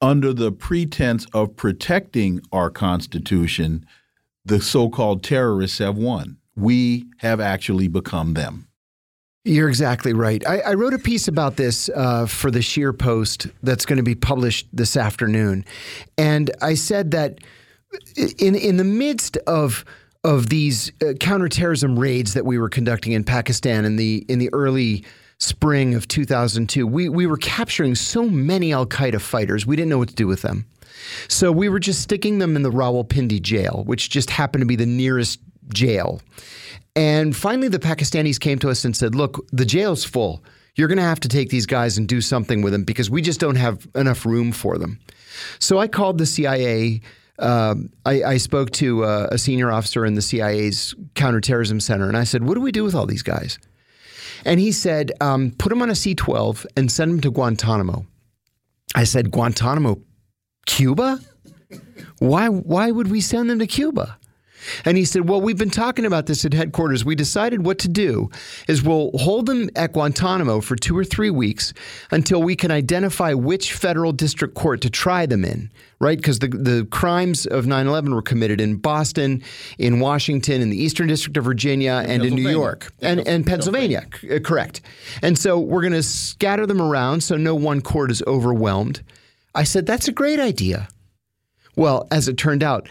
under the pretense of protecting our constitution, the so called terrorists have won. We have actually become them. You're exactly right. I, I wrote a piece about this uh, for the Scheer Post that's going to be published this afternoon. And I said that in, in the midst of of these uh, counterterrorism raids that we were conducting in Pakistan in the in the early spring of 2002, we we were capturing so many Al Qaeda fighters, we didn't know what to do with them. So we were just sticking them in the Rawalpindi jail, which just happened to be the nearest jail. And finally, the Pakistanis came to us and said, "Look, the jail's full. You're going to have to take these guys and do something with them because we just don't have enough room for them." So I called the CIA um, I, I, spoke to uh, a senior officer in the CIA's counterterrorism center, and I said, "What do we do with all these guys?" And he said, um, "Put them on a C-12 and send them to Guantanamo." I said, "Guantanamo, Cuba? Why, why would we send them to Cuba? And he said, Well, we've been talking about this at headquarters. We decided what to do is we'll hold them at Guantanamo for two or three weeks until we can identify which federal district court to try them in, right? Because the, the crimes of 9 11 were committed in Boston, in Washington, in the Eastern District of Virginia, and in New York, and, and Pennsylvania, uh, correct. And so we're going to scatter them around so no one court is overwhelmed. I said, That's a great idea. Well, as it turned out,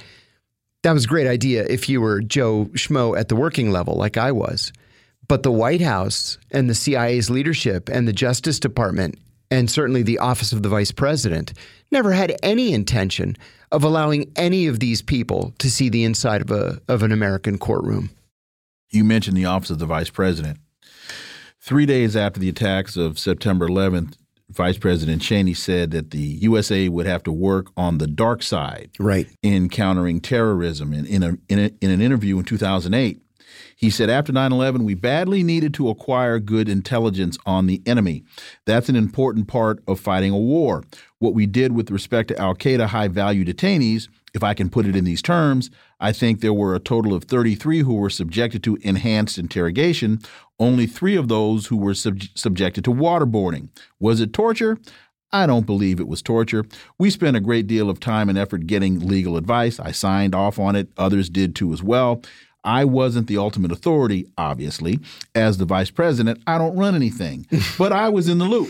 that was a great idea if you were Joe Schmo at the working level, like I was. But the White House and the CIA's leadership and the Justice Department and certainly the Office of the Vice President never had any intention of allowing any of these people to see the inside of a of an American courtroom. You mentioned the Office of the Vice President. Three days after the attacks of September 11th, Vice President Cheney said that the USA would have to work on the dark side right. in countering terrorism. In, in, a, in, a, in an interview in 2008, he said, After 9 11, we badly needed to acquire good intelligence on the enemy. That's an important part of fighting a war. What we did with respect to Al Qaeda high value detainees, if I can put it in these terms, I think there were a total of 33 who were subjected to enhanced interrogation, only three of those who were sub subjected to waterboarding. Was it torture? I don't believe it was torture. We spent a great deal of time and effort getting legal advice. I signed off on it, others did too as well. I wasn't the ultimate authority, obviously. As the vice president, I don't run anything, but I was in the loop.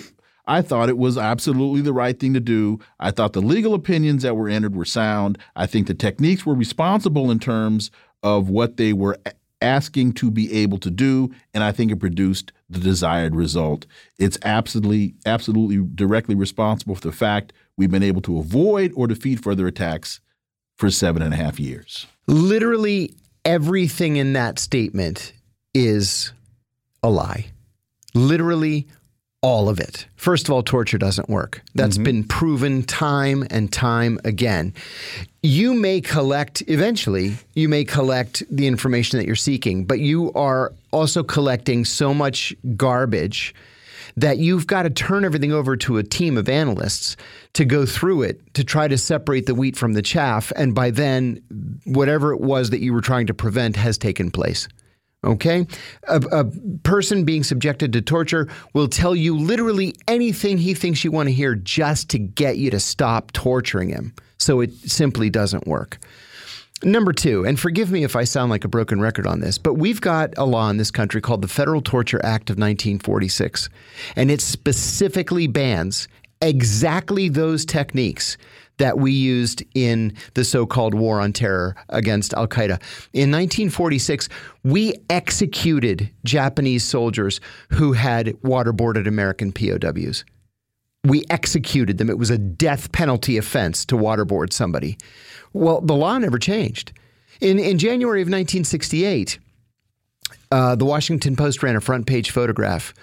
I thought it was absolutely the right thing to do. I thought the legal opinions that were entered were sound. I think the techniques were responsible in terms of what they were asking to be able to do, and I think it produced the desired result. It's absolutely, absolutely directly responsible for the fact we've been able to avoid or defeat further attacks for seven and a half years. Literally everything in that statement is a lie. Literally all of it. First of all, torture doesn't work. That's mm -hmm. been proven time and time again. You may collect, eventually, you may collect the information that you're seeking, but you are also collecting so much garbage that you've got to turn everything over to a team of analysts to go through it to try to separate the wheat from the chaff. And by then, whatever it was that you were trying to prevent has taken place. Okay? A, a, person being subjected to torture will tell you literally anything he thinks you want to hear just to get you to stop torturing him. So it simply doesn't work. Number two, and forgive me if I sound like a broken record on this, but we've got a law in this country called the Federal Torture Act of 1946, and it specifically bans exactly those techniques that we used in the so called war on terror against Al Qaeda. In 1946, we executed Japanese soldiers who had waterboarded American POWs. We executed them. It was a death penalty offense to waterboard somebody. Well, the law never changed. In, in January of 1968, uh, the Washington Post ran a front page photograph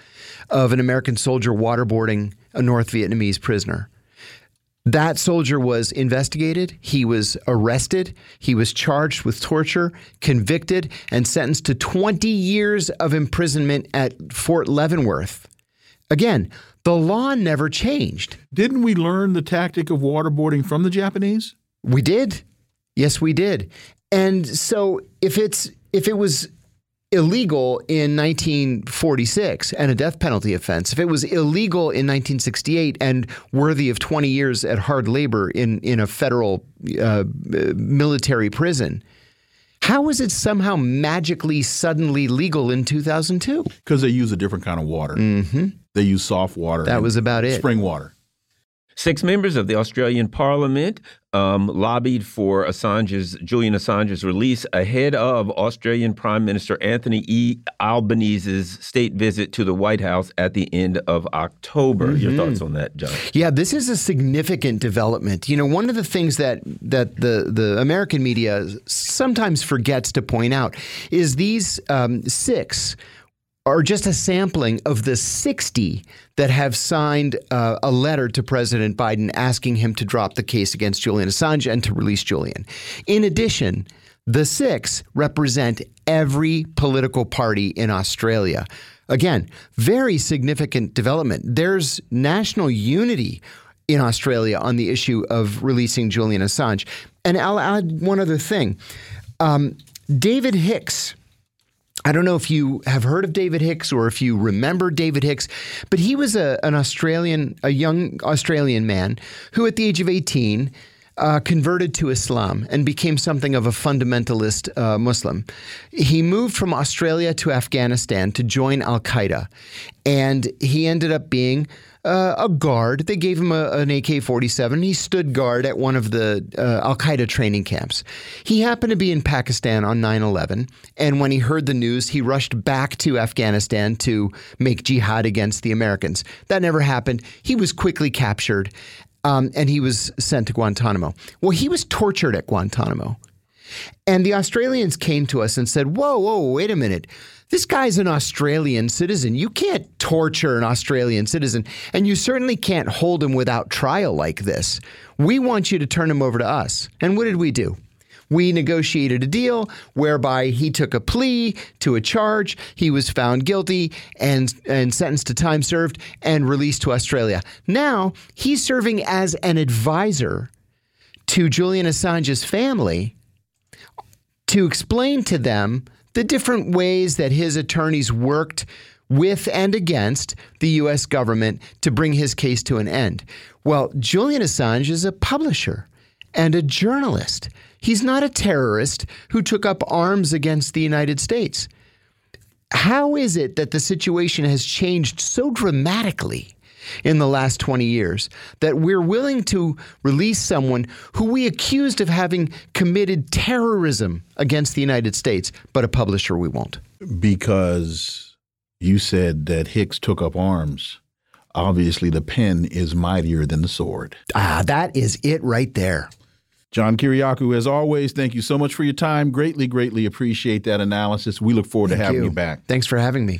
of an American soldier waterboarding a North Vietnamese prisoner. That soldier was investigated, he was arrested, he was charged with torture, convicted, and sentenced to 20 years of imprisonment at Fort Leavenworth. Again, the law never changed. Didn't we learn the tactic of waterboarding from the Japanese? We did. Yes, we did. And so if it's if it was illegal in 1946 and a death penalty offense, if it was illegal in 1968 and worthy of 20 years at hard labor in, in a federal uh, military prison, how is it somehow magically suddenly legal in 2002? Because they use a different kind of water. Mm -hmm. They use soft water. That was about it. Spring water. Six members of the Australian Parliament um, lobbied for Assange's Julian Assange's release ahead of Australian Prime Minister Anthony E. Albanese's state visit to the White House at the end of October. Mm -hmm. Your mm-hmm. thoughts on that, John? Yeah, this is a significant development. You know, one of the things that that the the American media sometimes forgets to point out is these um, six are just a sampling of the 60 that have signed uh, a letter to President Biden asking him to drop the case against Julian Assange and to release Julian. In addition, the six represent every political party in Australia. Again, very significant development. There's national unity in Australia on the issue of releasing Julian Assange. And I'll add one other thing. Um, David Hicks. I don't know if you have heard of David Hicks or if you remember David Hicks, but he was a, an Australian, a young Australian man who, at the age of 18, uh, converted to Islam and became something of a fundamentalist uh, Muslim. He moved from Australia to Afghanistan to join Al Qaeda, and he ended up being uh, a guard. They gave him a, an AK 47. He stood guard at one of the uh, Al Qaeda training camps. He happened to be in Pakistan on 9 11, and when he heard the news, he rushed back to Afghanistan to make jihad against the Americans. That never happened. He was quickly captured um, and he was sent to Guantanamo. Well, he was tortured at Guantanamo. And the Australians came to us and said, Whoa, whoa, wait a minute. This guy's an Australian citizen. You can't torture an Australian citizen, and you certainly can't hold him without trial like this. We want you to turn him over to us. And what did we do? We negotiated a deal whereby he took a plea to a charge. He was found guilty and, and sentenced to time served and released to Australia. Now he's serving as an advisor to Julian Assange's family to explain to them the different ways that his attorneys worked with and against the U.S. government to bring his case to an end. Well, Julian Assange is a publisher and a journalist. He's not a terrorist who took up arms against the United States. How is it that the situation has changed so dramatically in the last 20 years that we're willing to release someone who we accused of having committed terrorism against the United States, but a publisher we won't? Because you said that Hicks took up arms. Obviously, the pen is mightier than the sword. Ah, that is it right there. John Kiriakou, as always, thank you so much for your time. Greatly, greatly appreciate that analysis. We look forward thank to having you. you back. Thanks for having me.